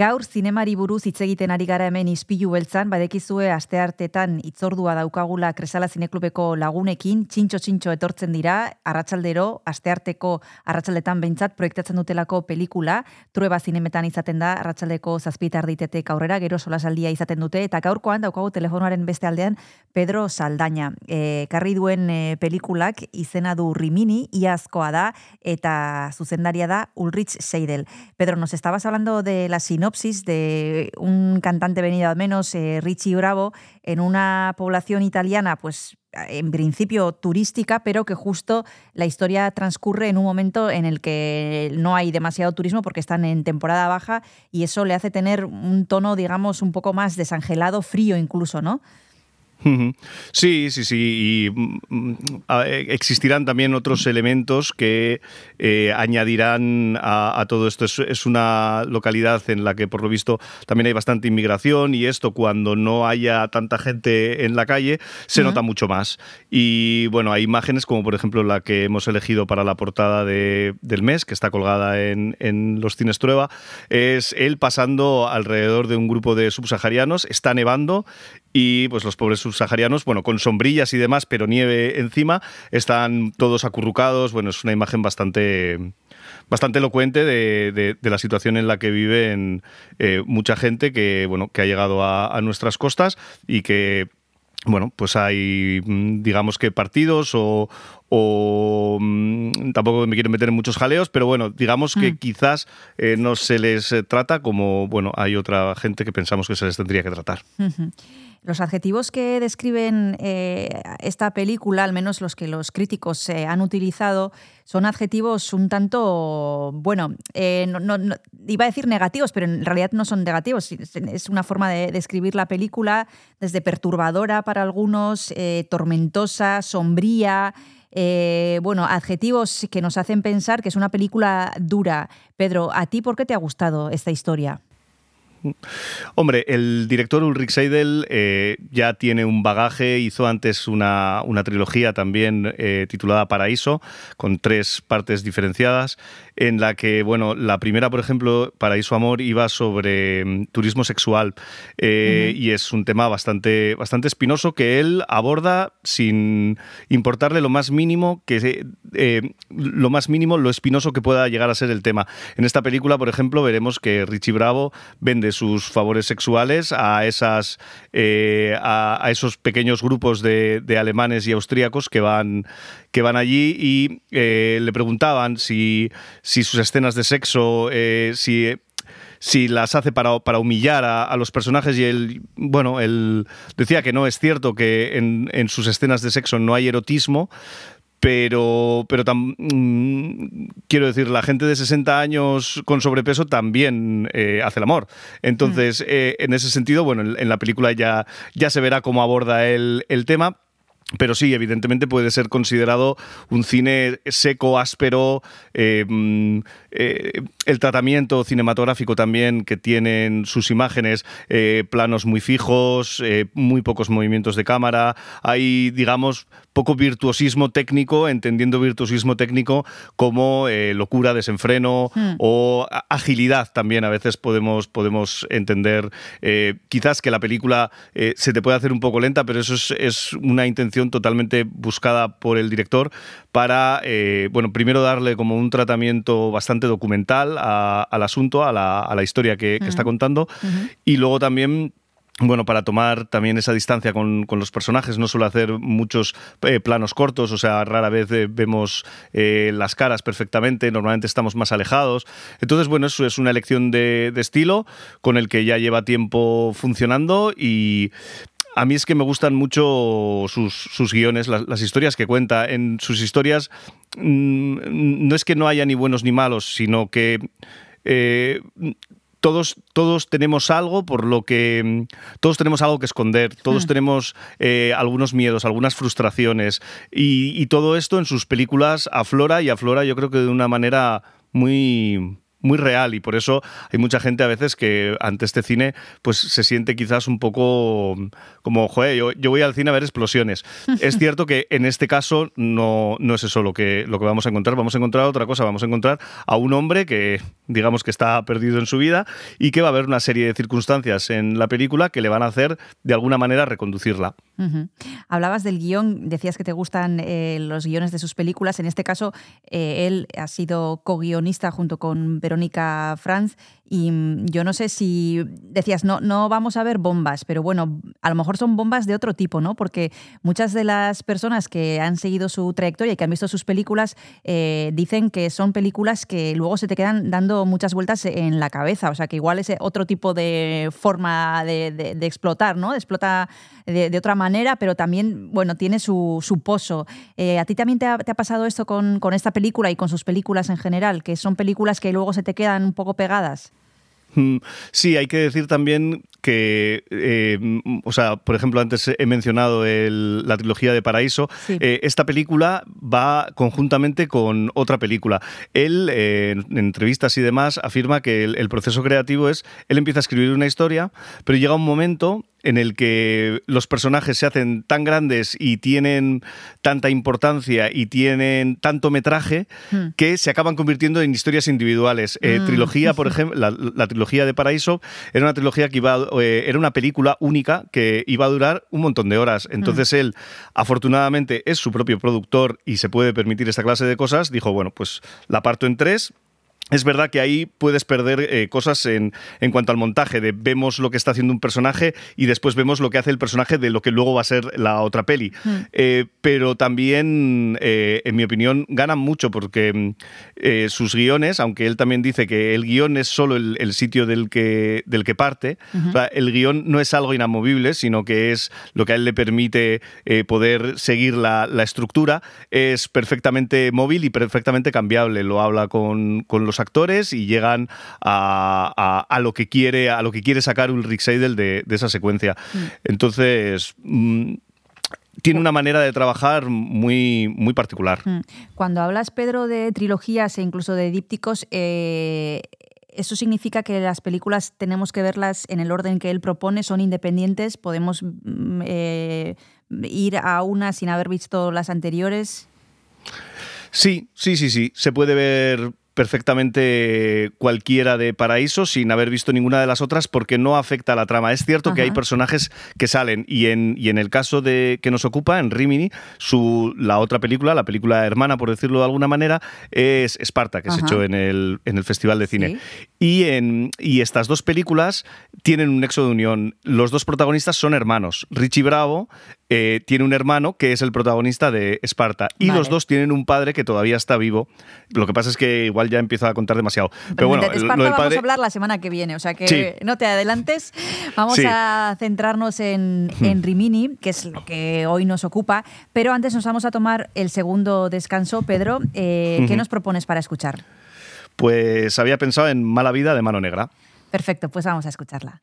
Gaur zinemari buruz hitz egiten ari gara hemen ispilu beltzan, badekizue asteartetan itzordua daukagula Kresala Zineklubeko lagunekin, txintxo txintxo etortzen dira, arratsaldero, astearteko arratsaldetan behintzat proiektatzen dutelako pelikula, trueba zinemetan izaten da, arratsaldeko zazpitar ditetek aurrera, gero solasaldia izaten dute, eta gaurkoan daukagu telefonoaren beste aldean Pedro Saldaña. E, karri duen e, pelikulak izena du Rimini, iazkoa da, eta zuzendaria da Ulrich Seidel. Pedro, nos estabas hablando de la sinopsis de un cantante venido al menos, eh, Richie Bravo, en una población italiana, pues en principio turística, pero que justo la historia transcurre en un momento en el que no hay demasiado turismo porque están en temporada baja y eso le hace tener un tono, digamos, un poco más desangelado, frío incluso, ¿no? Sí, sí, sí. Y mm, a- eh, existirán también otros elementos que eh, añadirán a, a todo esto. Es, es una localidad en la que, por lo visto, también hay bastante inmigración y esto cuando no haya tanta gente en la calle se nota mucho más. Y bueno, hay imágenes como por ejemplo la que hemos elegido para la portada de- del mes, que está colgada en, en los cines Trueba, es él pasando alrededor de un grupo de subsaharianos, está nevando y pues los pobres subsaharianos, bueno, con sombrillas y demás, pero nieve encima, están todos acurrucados, bueno, es una imagen bastante bastante elocuente de, de- de la situación en la que viven eh, mucha gente que, bueno, que ha llegado a, a nuestras costas y que bueno, pues hay, mm, digamos que partidos o, o, mm, tampoco me quiero meter en muchos jaleos, pero bueno, digamos que Mm. quizás eh, no se les eh, trata como, bueno, hay otra gente que pensamos que se les tendría que tratar. Ujú. Los adjetivos que describen eh, esta película, al menos los que los críticos eh, han utilizado, son adjetivos un tanto, bueno, eh, no- no- no- iba a decir negativos, pero en realidad no son negativos. Es- una forma de describir la película desde perturbadora para algunos, tormentosa, sombría. Eh, bueno, adjetivos que nos hacen pensar que es una película dura. Pedro, ¿a ti por qué te ha gustado esta historia? Hombre, el director Ulrich Seidel eh, ya tiene un bagaje, hizo antes una, una trilogía también eh, titulada Paraíso, con tres partes diferenciadas, en la que, bueno, la primera, por ejemplo, Paraíso Amor, iba sobre mm, turismo sexual eh, y es un tema bastante, bastante espinoso que él aborda sin importarle lo más mínimo que lo más mínimo, lo espinoso que pueda llegar a ser el tema. En esta película, por ejemplo, veremos que Richie Bravo vende sus favores sexuales a esas eh, a, esos pequeños grupos de, alemanes y austríacos que van que van allí y eh, le preguntaban si, si sus escenas de sexo, eh, si si las hace para, para humillar a, a los personajes y él, bueno, él decía que no es cierto que en, en sus escenas de sexo no hay erotismo, pero, pero tam- mm, quiero decir, la gente de 60 años con sobrepeso también eh, hace el amor. Entonces, eh, en ese sentido, bueno, en, en la película ya, ya se verá cómo aborda el, el tema. Pero sí, evidentemente puede ser considerado un cine seco, áspero, eh, mm, eh, el tratamiento cinematográfico también que tienen sus imágenes, eh, planos muy fijos, muy pocos movimientos de cámara, hay, digamos, poco virtuosismo técnico, entendiendo virtuosismo técnico como eh, locura, desenfreno Hmm. o agilidad también. A veces podemos, podemos entender eh, quizás que la película eh, se te puede hacer un poco lenta, pero eso es, es una intención totalmente buscada por el director para, bueno, primero darle como un tratamiento bastante documental a- al asunto, a la, a la historia que, que está contando, y luego también bueno, para tomar también esa distancia con, con los personajes, no suele hacer muchos eh, planos cortos, o sea, rara vez eh, vemos eh, las caras perfectamente, normalmente estamos más alejados. Entonces, bueno, eso es una elección de, de estilo con el que ya lleva tiempo funcionando y a mí es que me gustan mucho sus, sus guiones, las, historias que cuenta. En sus historias mm, no es que no haya ni buenos ni malos, sino que... todos, todos tenemos algo por lo que mm, todos tenemos algo que esconder, todos tenemos eh, algunos miedos, algunas frustraciones y, y todo esto en sus películas aflora y aflora yo creo que de una manera muy muy real y por eso hay mucha gente a veces que ante este cine pues se siente quizás un poco como, joder, yo, yo voy al cine a ver explosiones. es cierto que en este caso no, no es eso lo que, lo que vamos a encontrar, vamos a encontrar otra cosa, vamos a encontrar a un hombre que digamos que está perdido en su vida y que va a haber una serie de circunstancias en la película que le van a hacer de alguna manera reconducirla. Hablabas del guion, decías que te gustan eh, los guiones de sus películas. En este caso, eh, él ha sido co-guionista junto con Verónica Franz. Y mm, yo no sé si decías, no, no vamos a ver bombas, pero bueno, a lo mejor son bombas de otro tipo, ¿no? Porque muchas de las personas que han seguido su trayectoria y que han visto sus películas eh, dicen que son películas que luego se te quedan dando muchas vueltas en la cabeza. O sea, que igual es otro tipo de forma de, explotar, ¿no? Explota de, otra manera, pero también, bueno, tiene su, pozo. Eh, ¿A ti también te ha, te ha pasado esto con, con esta película y con sus películas en general? Que son películas que luego se te quedan un poco pegadas. Mm, Sí, hay que decir también que, eh, mm, o sea, por ejemplo, antes he mencionado el- la trilogía de Paraíso. Sí. Eh, esta película va conjuntamente con otra película. Él, eh, en entrevistas y demás, afirma que el, el proceso creativo es, él empieza a escribir una historia, pero llega un momento en el que los personajes se hacen tan grandes y tienen tanta importancia y tienen tanto metraje Hmm. que se acaban convirtiendo en historias individuales. Eh, Mm. Trilogía, por ejemplo, la, la trilogía de Paraíso era una trilogía que iba, eh, era una película única que iba a durar un montón de horas. Entonces él, afortunadamente, es su propio productor y se puede permitir esta clase de cosas. Dijo, bueno, pues la parto en tres. Es verdad que ahí puedes perder eh, cosas en, en cuanto al montaje, de vemos lo que está haciendo un personaje y después vemos lo que hace el personaje de lo que luego va a ser la otra peli. Eh, pero también, eh, en mi opinión, ganan mucho porque mm, sus guiones, aunque él también dice que el guion es solo el, el sitio del que, del que parte, o sea, el guion no es algo inamovible, sino que es lo que a él le permite poder seguir la, la estructura, es perfectamente móvil y perfectamente cambiable. Lo habla con, con los actores y llegan a, a- a lo que quiere a lo que quiere sacar Ulrich Seidel de, de esa secuencia. Entonces mm, tiene una manera de trabajar muy, muy particular. Mm. Cuando hablas, Pedro, de trilogías e incluso de dípticos, eh, ¿eso significa que las películas tenemos que verlas en el orden que él propone? ¿Son independientes? ¿Podemos mm, eh, ir a una sin haber visto las anteriores? Sí, sí, sí, sí. Se puede ver perfectamente cualquiera de Paraíso sin haber visto ninguna de las otras porque no afecta a la trama. Es cierto que hay personajes que salen y en, y en el caso de que nos ocupa, en Rimini, su, la otra película, la película hermana, por decirlo de alguna manera, es Esparta, que se echó en el, en el Festival de Cine. Sí. Y, en, y estas dos películas tienen un nexo de unión. Los dos protagonistas son hermanos. Richie Bravo eh, tiene un hermano que es el protagonista de Esparta. Y Vale. los dos tienen un padre que todavía está vivo. Lo que pasa es que igual ya empiezo a contar demasiado. Pero bueno, de lo Esparta vamos a hablar la semana que viene, o sea que Sí. no te adelantes. Vamos Sí. Hmm. a centrarnos en, en Rimini, que es lo que hoy nos ocupa, pero antes nos vamos a tomar el segundo descanso. Pedro, eh, ¿qué nos propones para escuchar? Pues había pensado en Mala Vida de Mano Negra. Perfecto, pues vamos a escucharla.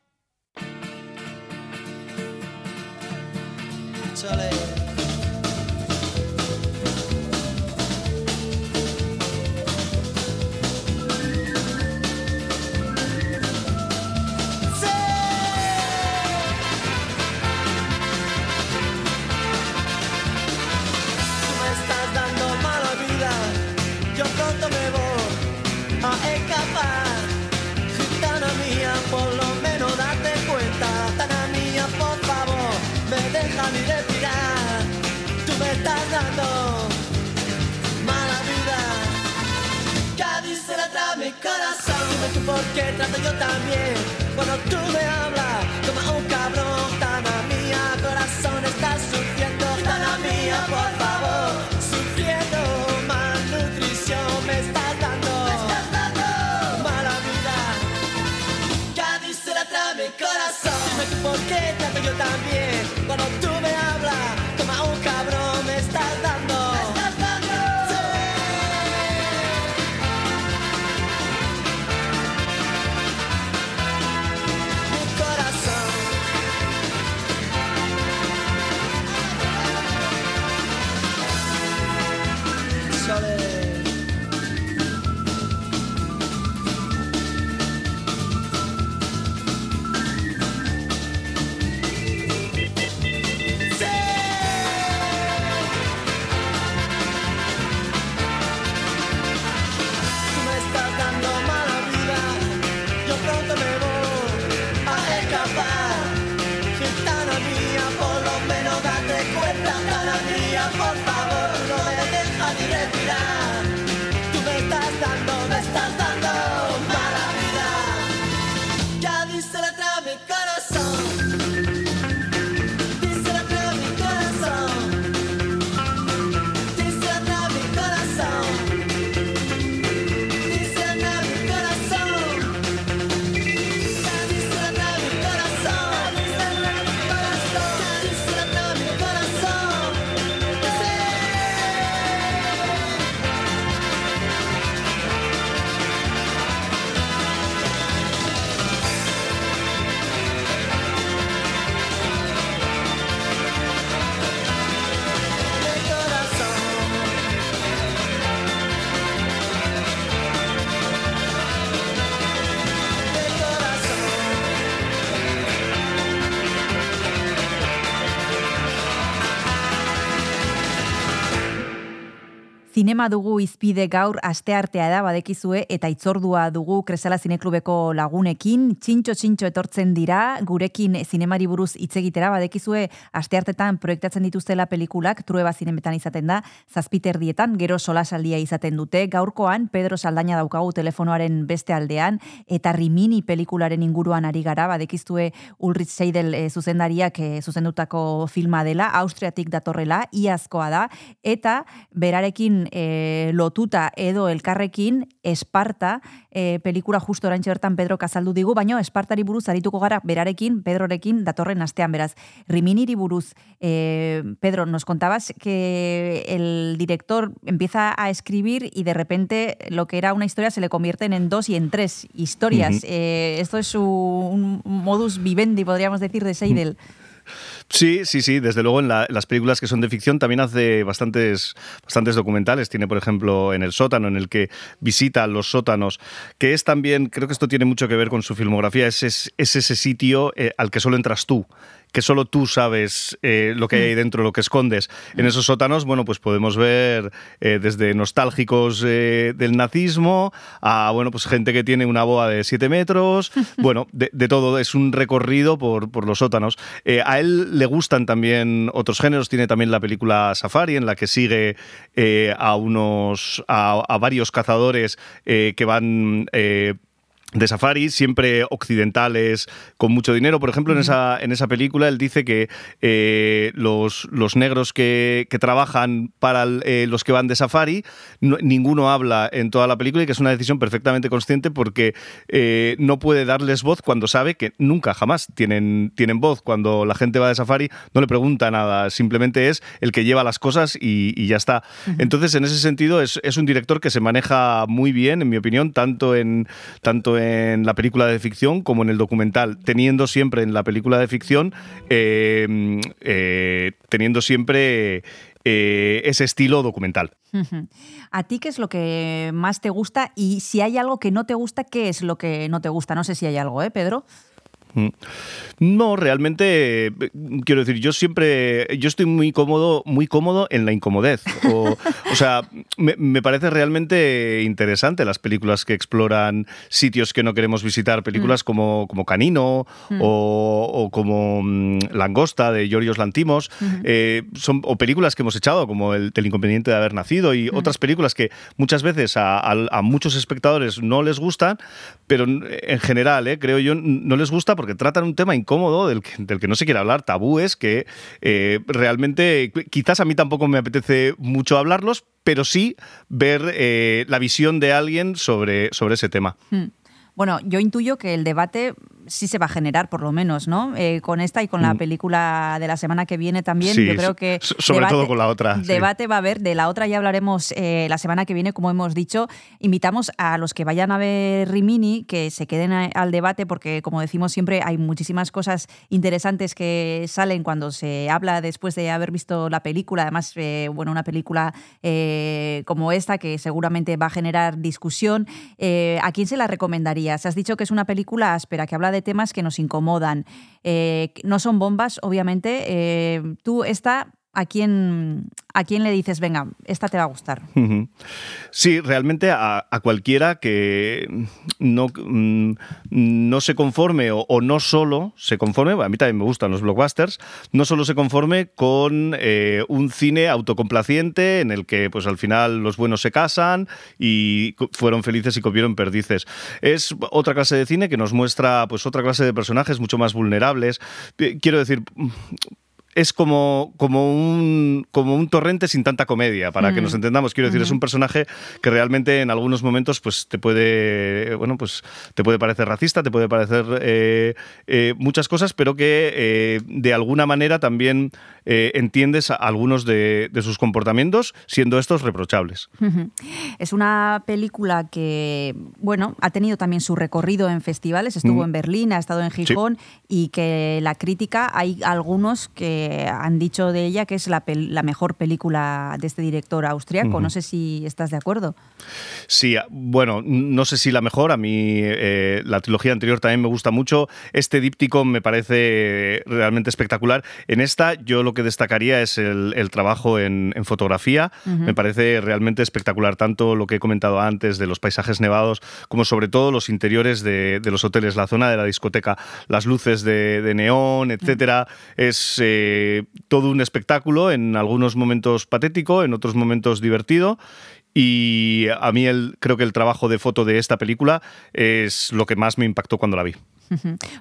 Corazón. Dime tú por qué trato yo también. Cuando tú me hablas como un cabrón, Tana mía, corazón estás sufriendo. Tana mía, por favor, sufriendo malnutrición me estás dando. Mala vida. Cádiz se la trae mi corazón. Dime tú por qué trato yo también. Cuando tú Zinema dugu izpide gaur asteartea da badekizue eta itzordua dugu Kresala Zineklubeko lagunekin, txintxo txintxo etortzen dira, gurekin zinemari buruz hitz egitera badekizue asteartetan proiektatzen dituztela pelikulak, trueba zinemetan izaten da, zazpiterdietan, gero solasaldia izaten dute, gaurkoan Pedro Saldaña daukagu telefonoaren beste aldean, eta Rimini pelikularen inguruan ari gara, badekizue Ulrich Seidel eh, zuzendariak eh, zuzendutako filma dela, Austriatik datorrela, iazkoa da, eta berarekin eh, lotuta edo elkarrekin Esparta eh, pelikula justo orantxe bertan Pedro kazaldu digu, baino Espartari buruz arituko gara berarekin, Pedrorekin datorren astean beraz. Riminiri buruz, eh, Pedro, nos contabas que el director empieza a escribir y de repente lo que era una historia se le convierten en dos y en tres historias. Eh, esto es un, un modus vivendi, podríamos decir, de Seidel. Sí, sí, sí. Desde luego en, la- en las películas que son de ficción también hace bastantes, bastantes documentales. Tiene, por ejemplo, en El sótano, en el que visita los sótanos, que es también, creo que esto tiene mucho que ver con su filmografía, es ese sitio eh, al que solo entras tú que solo tú sabes eh, lo que hay ahí dentro, lo que escondes. En esos sótanos, bueno, pues podemos ver eh, desde nostálgicos eh, del nazismo a, bueno, pues gente que tiene una boa de 7 metros, bueno, de, de todo, es un recorrido por, por los sótanos. A él le gustan también otros géneros, tiene también la película Safari, en la que sigue a unos, a, a varios cazadores que van... de safari, siempre occidentales, con mucho dinero. Por ejemplo, en, esa, en esa película él dice que eh, los, los negros que, que trabajan para el- eh, los que van de safari, no- ninguno habla en toda la película y que es una decisión perfectamente consciente porque eh, no puede darles voz cuando sabe que nunca, jamás tienen, tienen voz. Cuando la gente va de safari no le pregunta nada, simplemente es el que lleva las cosas y, y ya está. Entonces, en ese sentido, es, es un director que se maneja muy bien, en mi opinión, tanto en, tanto en la película de ficción como en el documental, teniendo siempre en la película de ficción, eh, eh, teniendo siempre eh, ese estilo documental. ¿A ti qué es lo que más te gusta? Y si hay algo que no te gusta, ¿qué es lo que no te gusta? No sé si hay algo, ¿eh, Pedro? Mm. No, realmente, eh, quiero decir, yo siempre, yo estoy muy cómodo, muy cómodo en la incomodez. O, o sea, me, me parece realmente interesante las películas que exploran sitios que no queremos visitar, películas como, como Canino Mm. o, o como mm, Langosta de Giorgios Lantimos, eh, son, o películas que hemos echado como el, El inconveniente de haber nacido y otras películas que muchas veces a, a- a muchos espectadores no les gustan, pero en general, eh, creo yo, no les gusta porque tratan un tema incómodo del que, no se quiere hablar, tabúes que eh, realmente quizás a mí tampoco me apetece mucho hablarlos, pero sí ver eh, la visión de alguien sobre, sobre ese tema. Hmm. Bueno, yo intuyo que el debate sí se va a generar, por lo menos, ¿no? Eh, con esta y con la Mm. película de la semana que viene también. Sí, yo creo que. so- sobre todo con la otra, sí. Debate va a haber. De la otra ya hablaremos eh, la semana que viene, como hemos dicho. Invitamos a los que vayan a ver Rimini que se queden a- al debate, porque, como decimos siempre, hay muchísimas cosas interesantes que salen cuando se habla después de haber visto la película. Además, eh, bueno, una película como esta que seguramente va a generar discusión. ¿A quién se la recomendarías? Has dicho que es una película áspera, que habla de temas que nos incomodan. Eh, no son bombas, obviamente. Eh, tú, esta, ¿a quién, ¿a quién le dices, venga, esta te va a gustar? Sí, realmente a, cualquiera que no, mm, no se conforme o, no solo se conforme, a mí también me gustan los blockbusters, no solo se conforme con eh, un cine autocomplaciente en el que pues al final los buenos se casan y fueron felices y comieron perdices. Es otra clase de cine que nos muestra pues otra clase de personajes mucho más vulnerables. Quiero decir, es como, como, un, como un torrente sin tanta comedia, para que Mm. nos entendamos. Quiero decir, es un personaje que realmente en algunos momentos pues, te, puede, bueno, pues, te puede parecer racista, te puede parecer eh, eh, muchas cosas, pero que eh, de alguna manera también entiendes algunos de, de sus comportamientos, siendo estos reprochables. Es una película que, bueno, ha tenido también su recorrido en festivales, estuvo Mm. en Berlín, ha estado en Sí. Gijón y que la crítica, hay algunos que han dicho de ella que es la, mejor película de este director austriaco. No sé si estás de acuerdo. Sí, a- bueno, no sé si la mejor. A mí eh, la trilogía anterior también me gusta mucho. Este díptico me parece realmente espectacular. En esta yo lo que destacaría es el, el trabajo en, en fotografía. Me parece realmente espectacular, tanto lo que he comentado antes de los paisajes nevados, como sobre todo los interiores de, de los hoteles, la zona de la discoteca, las luces de, de neón, etcétera. Es eh, todo un espectáculo, en algunos momentos patético, en otros momentos divertido. Y a mí el, creo que el trabajo de foto de esta película es lo que más me impactó cuando la vi.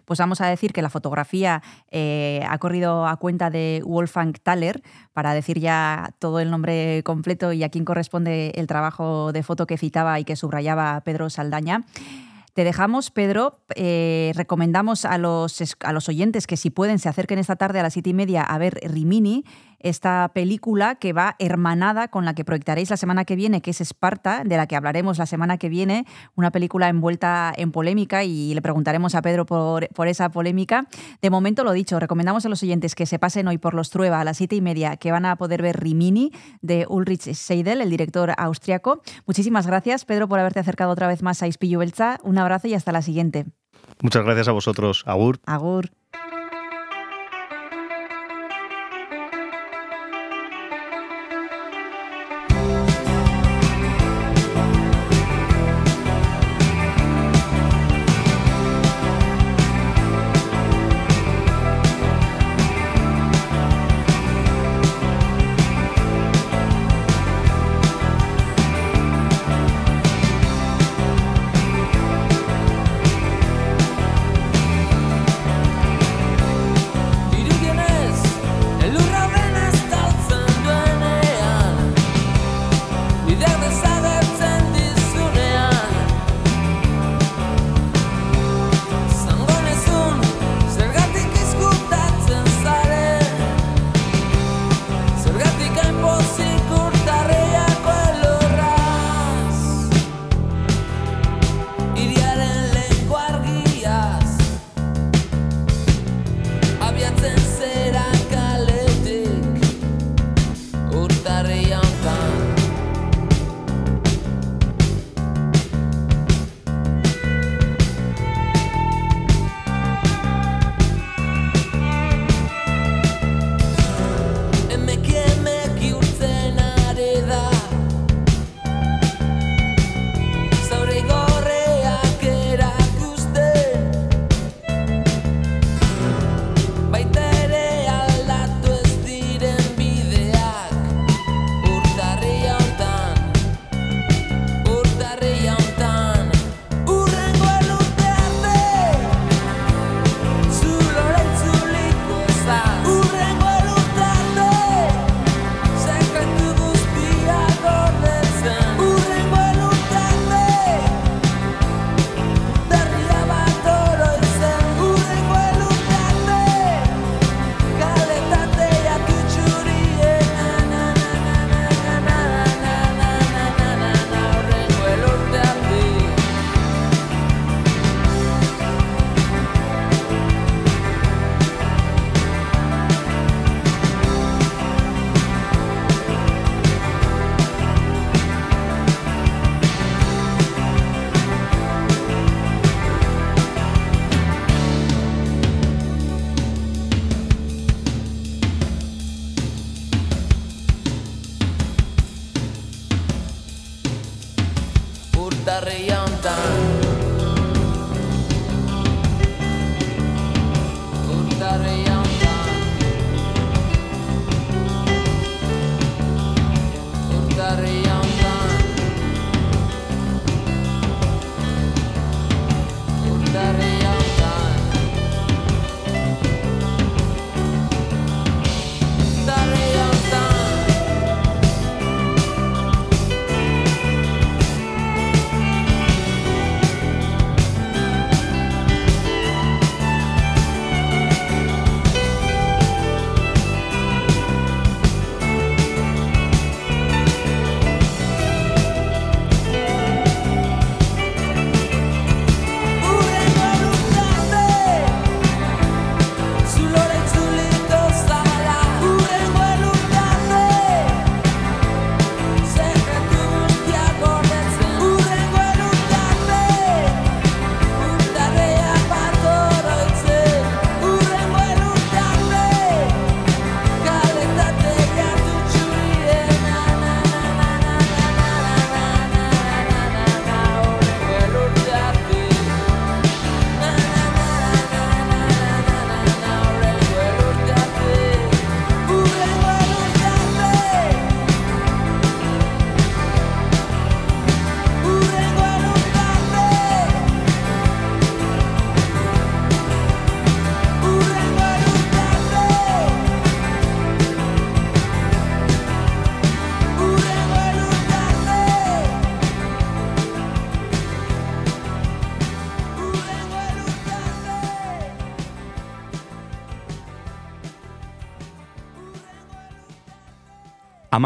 Pues vamos a decir que la fotografía eh, ha corrido a cuenta de Wolfgang Thaler, para decir ya todo el nombre completo y a quién corresponde el trabajo de foto que citaba y que subrayaba Pedro Saldaña. Te dejamos, Pedro. Eh, recomendamos a los, a los oyentes que si pueden se acerquen esta tarde a las siete y media a ver Rimini, esta película que va hermanada con la que proyectaréis la semana que viene, que es Esparta, de la que hablaremos la semana que viene, una película envuelta en polémica y le preguntaremos a Pedro por, por esa polémica. De momento, lo dicho, recomendamos a los oyentes que se pasen hoy por los Trueba a las siete y media, que van a poder ver Rimini de Ulrich Seidel, el director austriaco. Muchísimas gracias, Pedro, por haberte acercado otra vez más a Ispillu Belza. Un abrazo y hasta la siguiente. Muchas gracias a vosotros. Agur. Agur.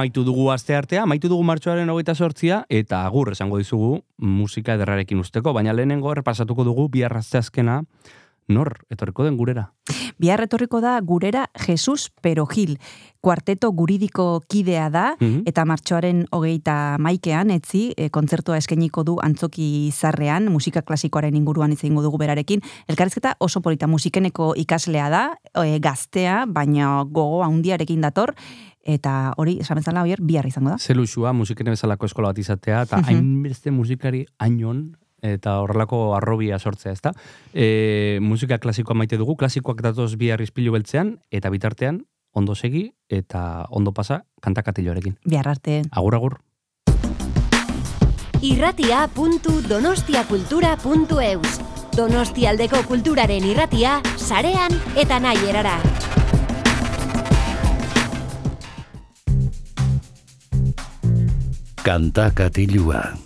Amaitu dugu aste artea, amaitu dugu martxoaren hogeita sortzia, eta agur esango dizugu musika ederrarekin usteko, baina lehenengo errepasatuko dugu biarrazte azkena, nor, etorriko den gurera. Bihar etorriko da gurera Jesus Perojil. Kuarteto guridiko kidea da, Mhm. eta martxoaren hogeita maikean, etzi, e, kontzertua eskainiko du antzoki zarrean, musika klasikoaren inguruan izango dugu berarekin. Elkarrizketa oso polita musikeneko ikaslea da, e, gaztea, baina gogo handiarekin dator, eta hori, esan bezala, oier, bihar izango da. Zeluxua, musikene bezalako eskola bat izatea, eta Mhm. hainbeste musikari ainon, eta horrelako arrobia sortzea, ezta? E, musika klasikoa maite dugu, klasikoak datoz bihar izpilu beltzean, eta bitartean, ondo segi, eta ondo pasa, kantakatiloarekin. Bihar arte. Agur, agur. irratia.donostiakultura.eus Donostialdeko kulturaren irratia, sarean eta nahi erara. Kanta katilua.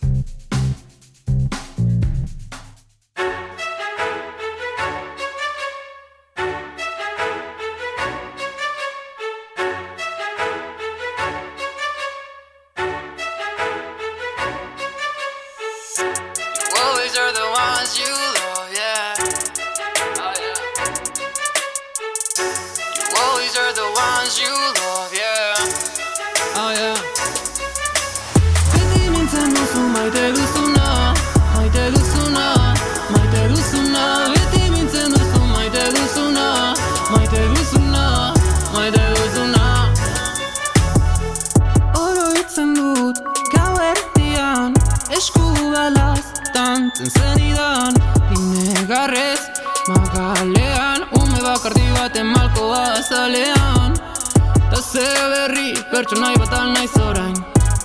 Pertsonai bat alnaiz orain.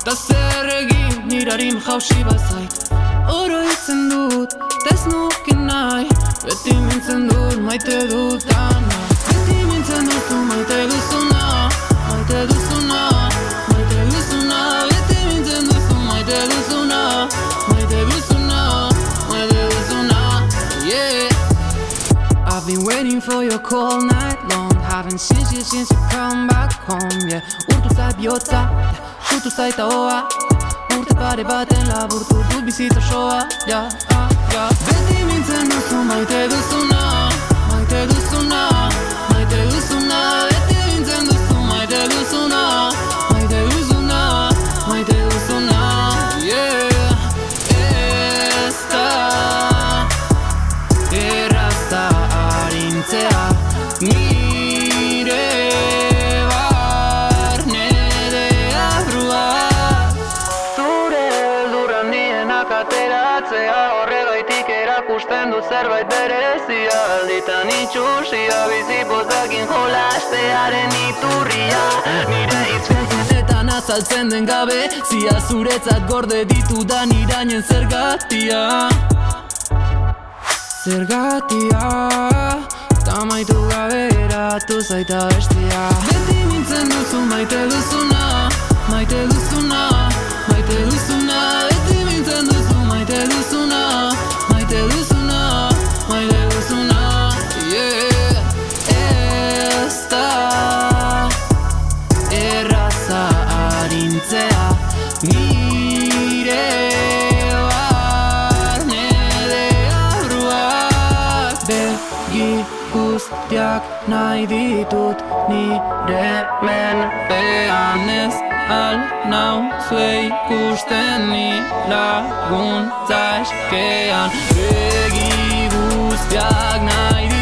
Ta zer egin nirarim jausi bazait Oroitzen dut, tez nuke nahi. Beti mintzen dut, maite dutana Beti mintzen duzu, maite duzuna. Maite duzuna, maite duzuna. Beti mintzen duzu, maite duzuna. Maite duzuna, maite duzuna. Yeah. I've been waiting for your call night Avem și și și comeback-om E urtul sa bioța Șutul sa itaoa Urte pare baten laburtu burtul Tu bisița șoa Da, da, da Pe dimineață nu sunt mai zerbait berezia Alditan itxusia bizipotakin jolastearen iturria. Nire itzulketetan azaltzen den gabe Zia zuretzat gorde ditudan irainen zergatia Zergatia Ta maitu gabe eratu zaita bestia. Beti mintzen duzu maite duzuna Maite duzuna Maite duzuna. Beti mintzen duzu maite duzuna nahi ditut nire menpean ez al nau zue ikusten ni laguntza eskean Begi guztiak nahi ditut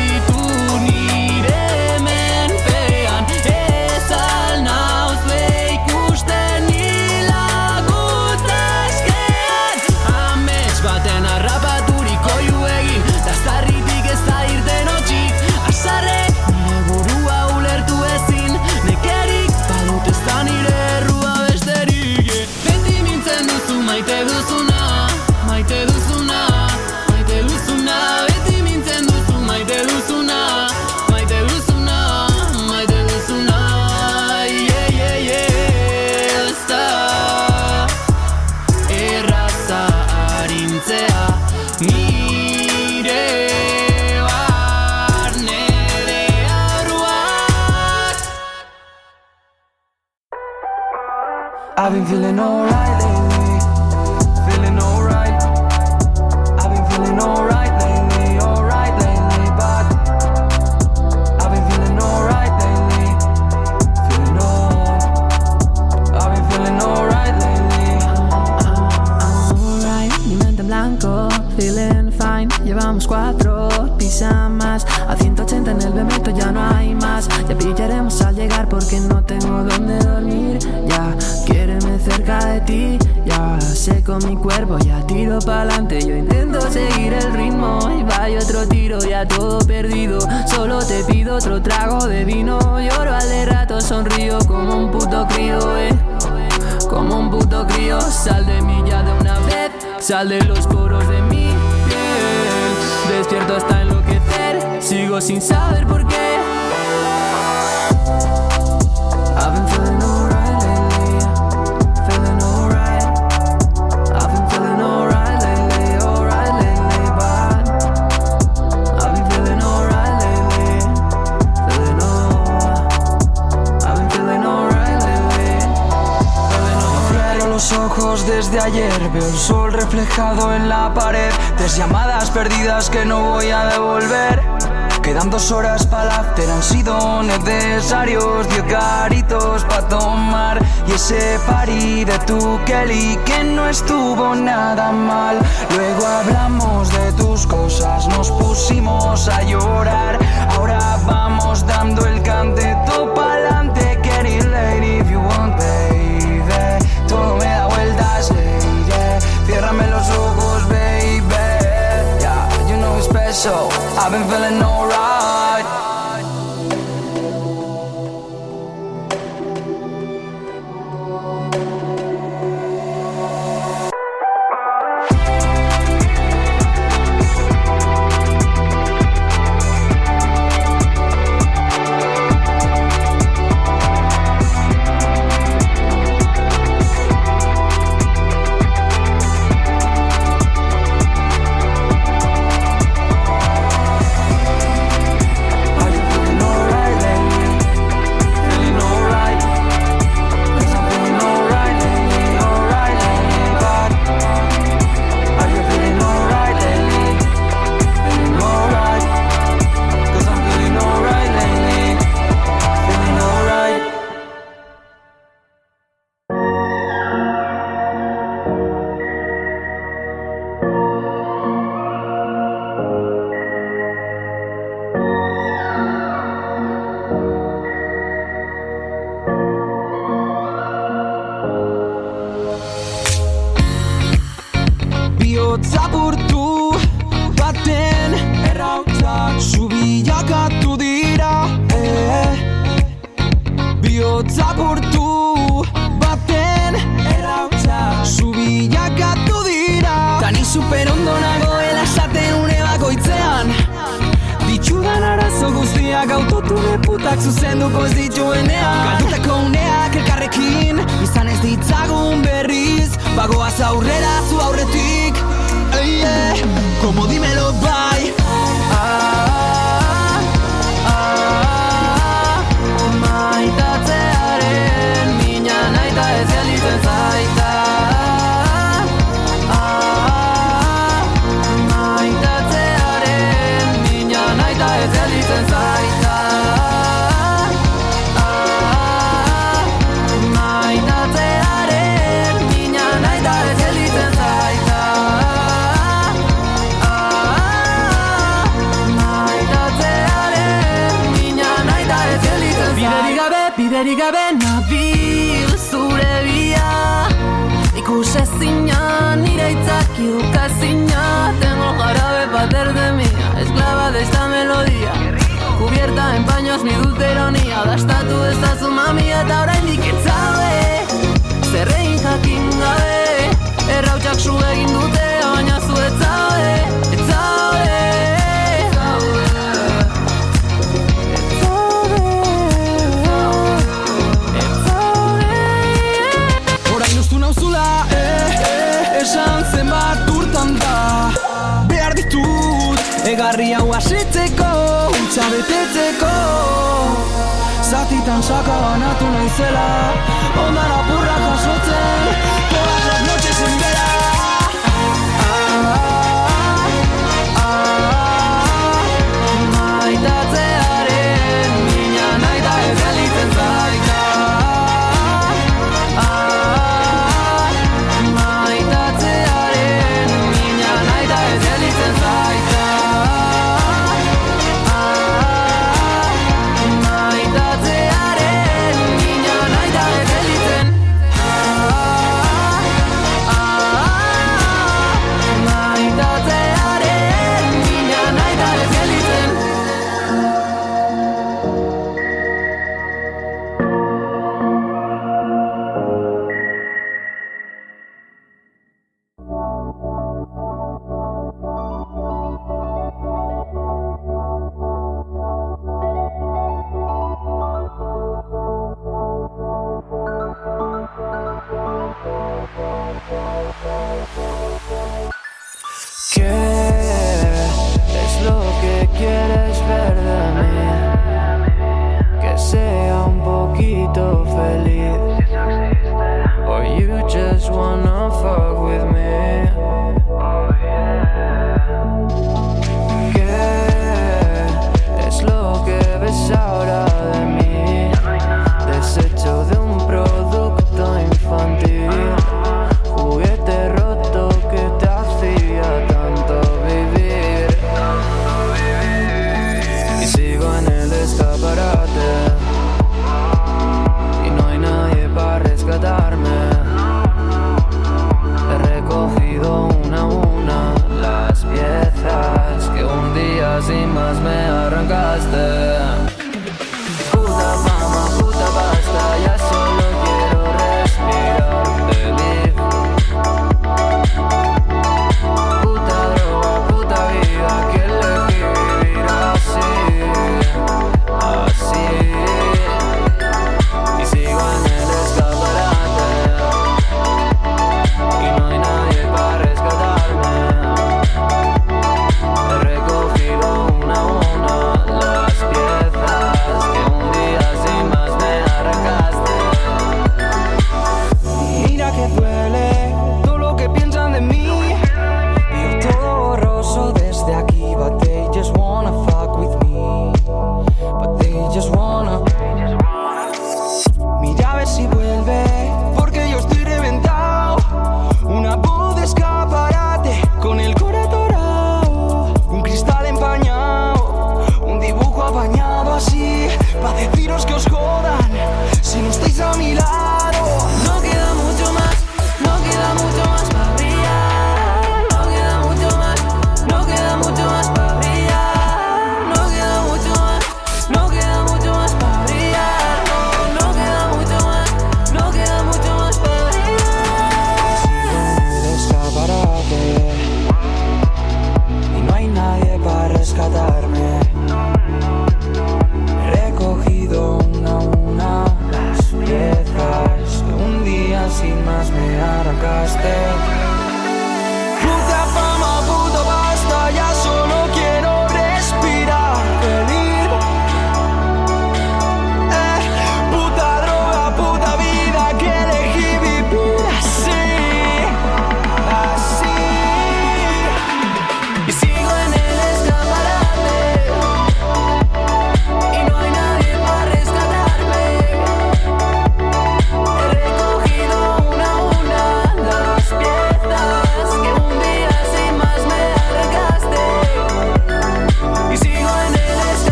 feeling alright lately, feeling alright. I've been feeling alright lately, alright lately, but I've been feeling alright lately, feeling all. I've been feeling alright lately. Alright, mi mente en blanco, feeling fine Llevamos cuatro pijamas A 180 en el bebeto ya no hay más Ya pillaremos al llegar porque no tengo donde dormir Ya, cerca de ti. Ya, seco mi cuerpo, ya tiro pa'lante. Yo intento seguir el ritmo Y vaya otro tiro, ya todo perdido Solo te pido otro trago de vino. Lloro al de rato, sonrío como un puto crío, eh. Como un puto crío. Sal de mí ya de una vez Sal de los poros de mi piel. Despierto hasta enloquecer Sigo sin saber por qué desde ayer, veo el sol reflejado en la pared, tres llamadas perdidas que no voy a devolver. Quedan dos horas para el after, han sido necesarios. Diez garitos para tomar. Y ese party de tu Kelly que no estuvo nada mal. Luego hablamos de tus cosas, nos pusimos a llorar. Ahora vamos dando el canteto special I've been feeling alright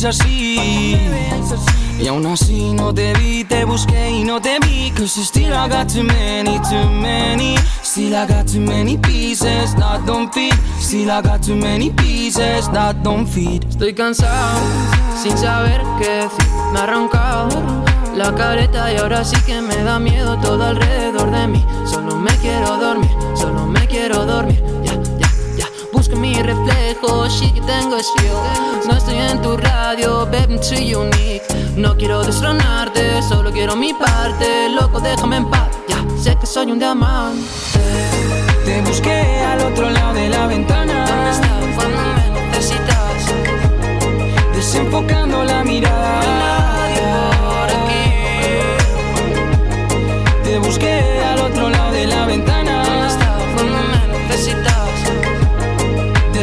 veáis así. Y aún así no te vi, te busqué y no te vi. Cause still I got too many, too many. Still I got too many pieces that don't fit. Still I got too many pieces that don't fit. Estoy cansado, sin saber qué decir. Me he arrancado la careta y ahora sí que me da miedo todo alrededor de mí. Solo me quiero dormir, solo me quiero dormir mi reflejo, shit que tengo es yo No estoy en tu radio, baby, I'm too unique. No quiero destronarte, solo quiero mi parte. Loco, déjame en paz, ya Sé que soy un diamante. Te busqué al otro lado de la ventana. ¿Dónde estás cuando me necesitas? Desenfocando la mirada. Nadie por aquí. Te busqué al otro lado de la ventana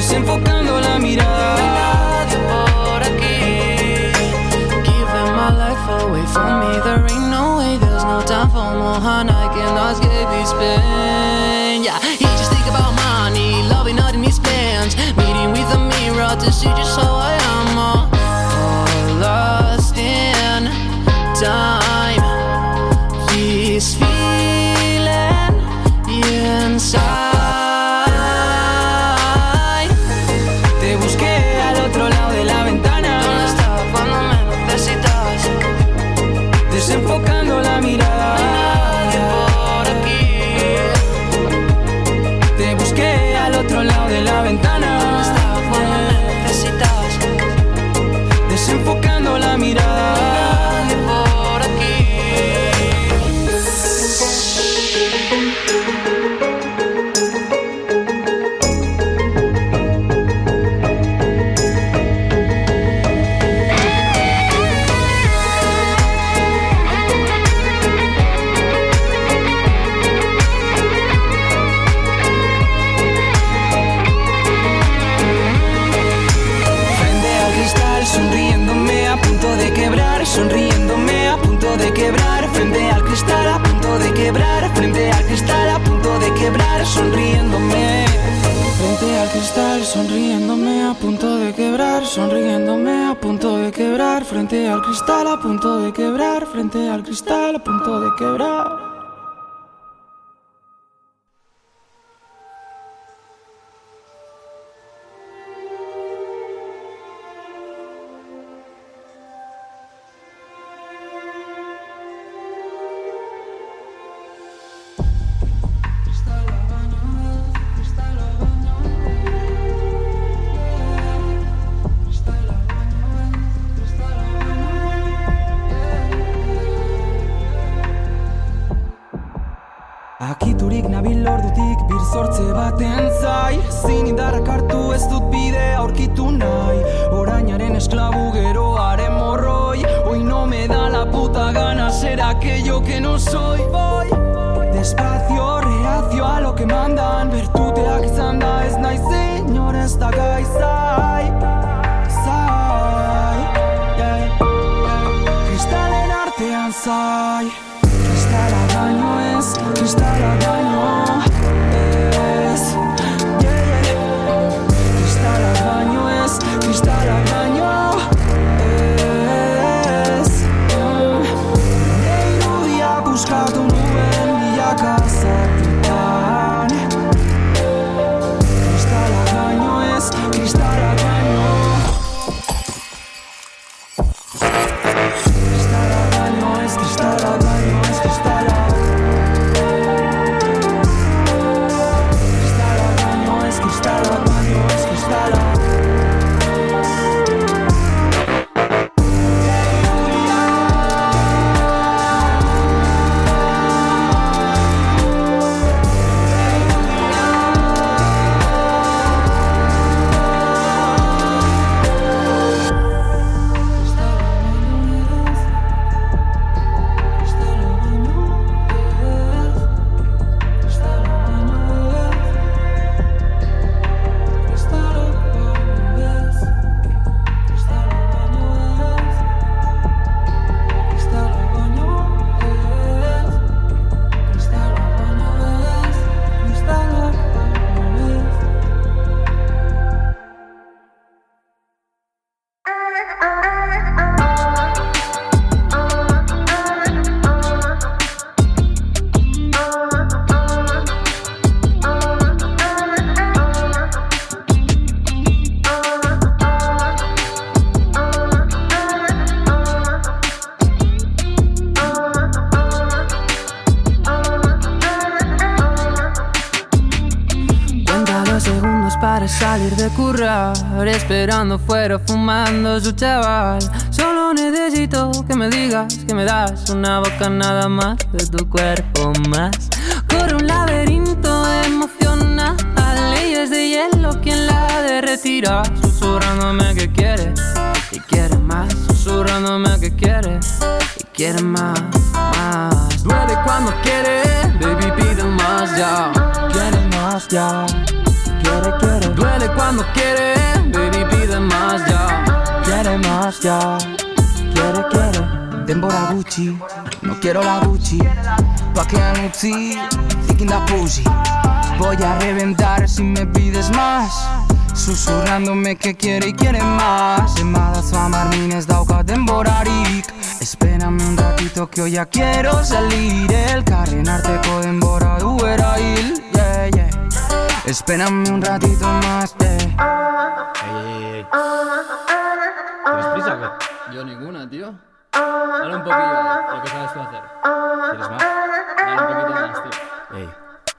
Desenfocando la mirada. Por aquí. Giving my life away from me. There ain't no way, there's no time for more I cannot escape this pain sonriéndome a punto de quebrar, frente al cristal a punto de quebrar, frente al cristal a punto de quebrar. Soy esperando fuera fumando su chaval. Solo necesito que me digas que me das una boca nada más de tu cuerpo más. Corre un laberinto emocional, leyes de hielo, quien la derretirá, susurrándome que quiere y quiere más, susurrándome que quiere y quiere más, más. Duele cuando quiere, baby pide más ya, quiere más ya. Quiere, quiere. Duele cuando quiere, más ya. Quiere, quiere. Denbora gutxi, no quiero la Gucci Pakean utzi, thinking da pussy Voy a reventar si me pides más Susurrándome que quiere y quiere más Emadatzu amar minez dauka denborarik Espérame un ratito que hoy ya quiero salir Elkarren arteko denbora duera hil yeah, yeah. Espérame un ratito más. ¿Quieres más? Dale un poquito más, tío. Ey.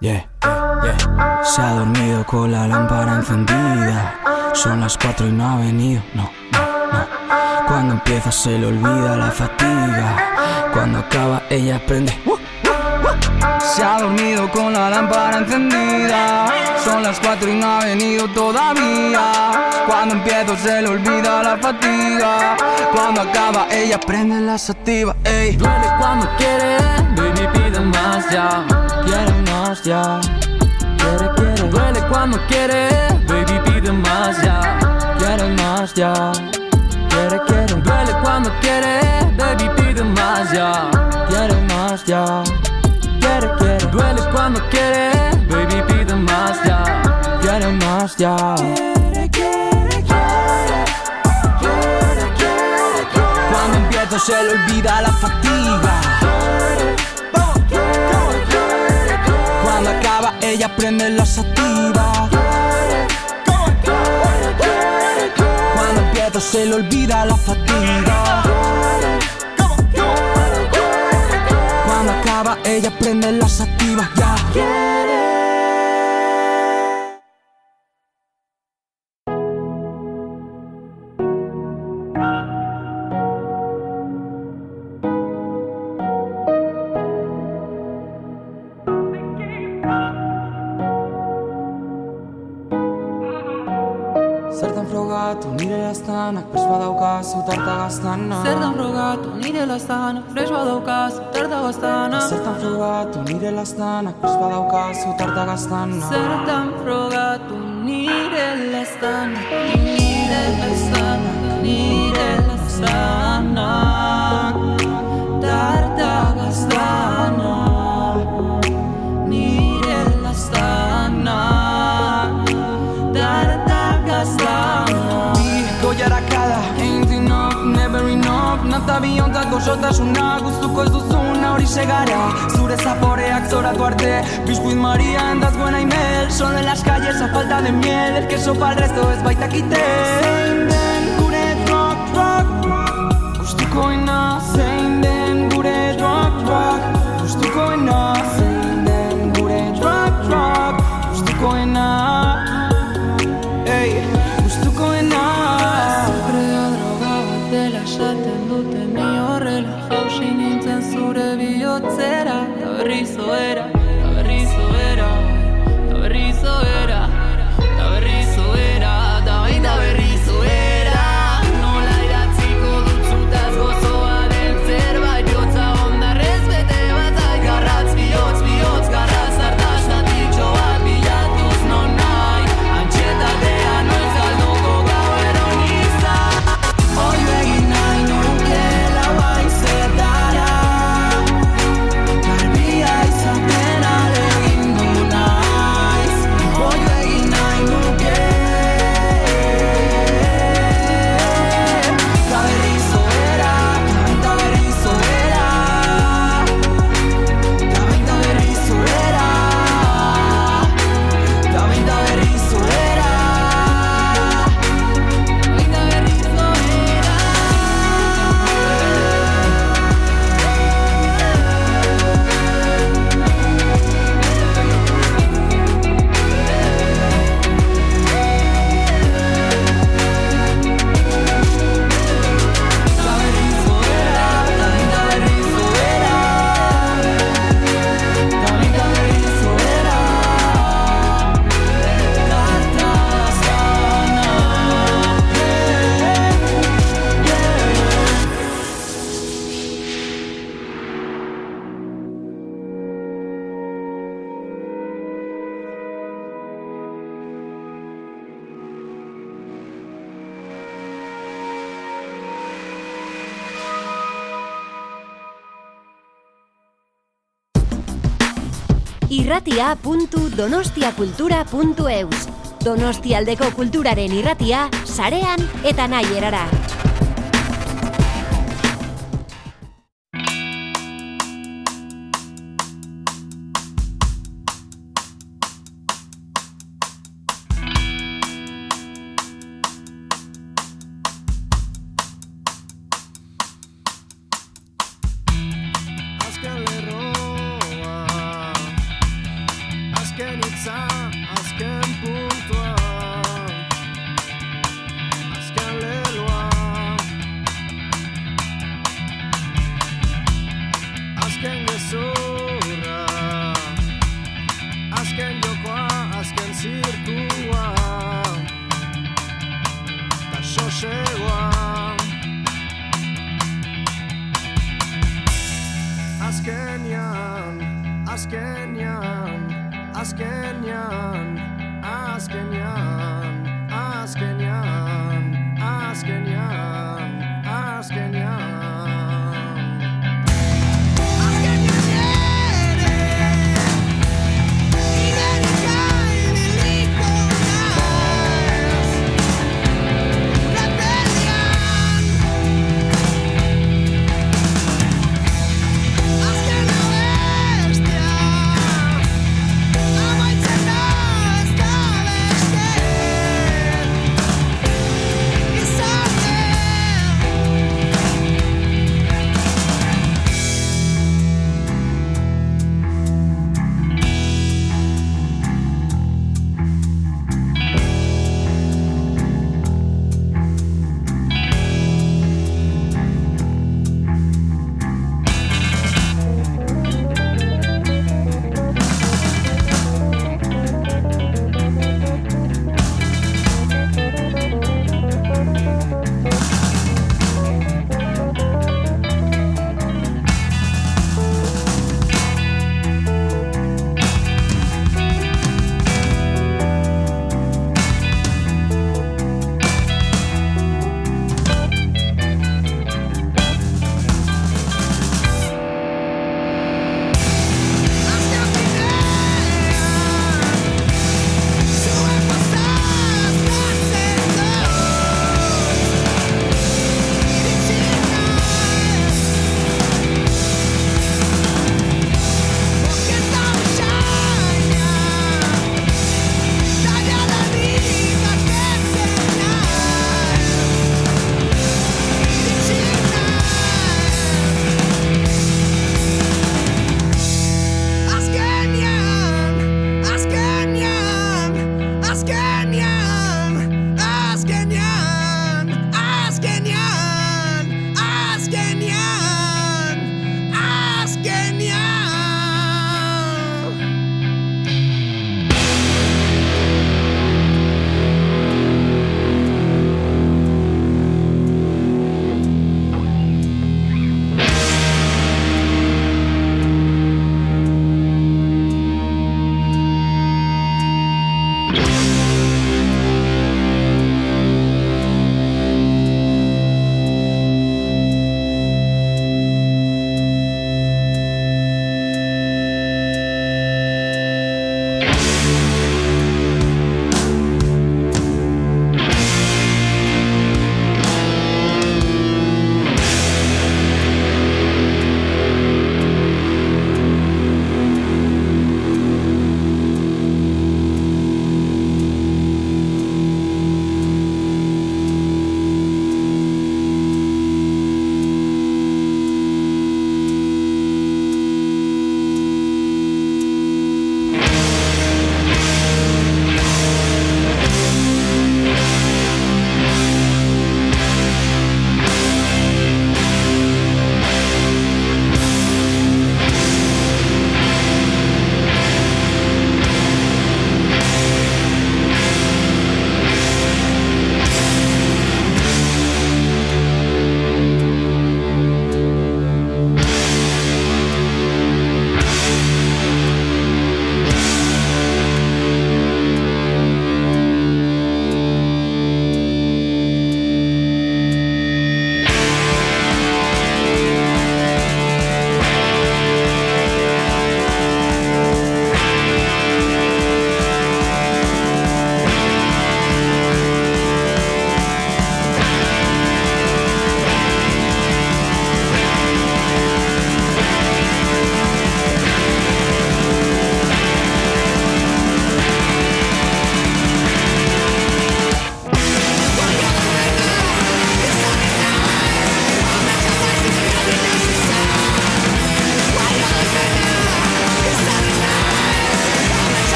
Yeah, yeah, yeah. Se ha dormido con la lámpara encendida. Son las cuatro y no ha venido. No, no, no. Cuando empieza se le olvida la fatiga. Cuando acaba ella prende. Se ha dormido con la lámpara encendida. Son las cuatro y no ha venido todavía. Cuando empiezo se le olvida la fatiga. Cuando acaba ella prende la sativa. Ey. Duele cuando quiere, baby pide más ya. Quiere más ya. Quiere, quiere. Duele cuando quiere, baby pide más ya. Quiere más ya. Quiere, quiere. Duele cuando quiere, baby pide más ya. Quiere más ya. Quiere, quiere. Duele cuando quiere, baby pide más ya. Quiere más ya. Cuando empiezo se le olvida la fatiga. Cuando acaba ella prende la sativa. Cuando empiezo se le olvida la fatiga. Cuando acaba ella prende la sativa. Ya. Zertan tarta gaztana Zertan frogatu nire laztanak Fresh badaukazu tarta gaztana. Zertan frogatu nire laztanak Pres badaukazu tarta gaztana. Zertan frogatu nire laztanak Nire laztanak Nire laztanak Tarta gaztana Nata biontzat gozotasuna Guztuko ez duzuna hori segara. Zure zaporeak zoratu arte Biscuit María andaz buena email Solo en las calles a falta de miel El queso pa'l resto ez baitakite Zein den gure rock rock Gustukoena irratia.donostiakultura.eus Donostialdeko kulturaren irratia, sarean eta nahi erara.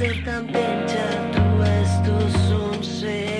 ser tan bella, tú és tu somriure.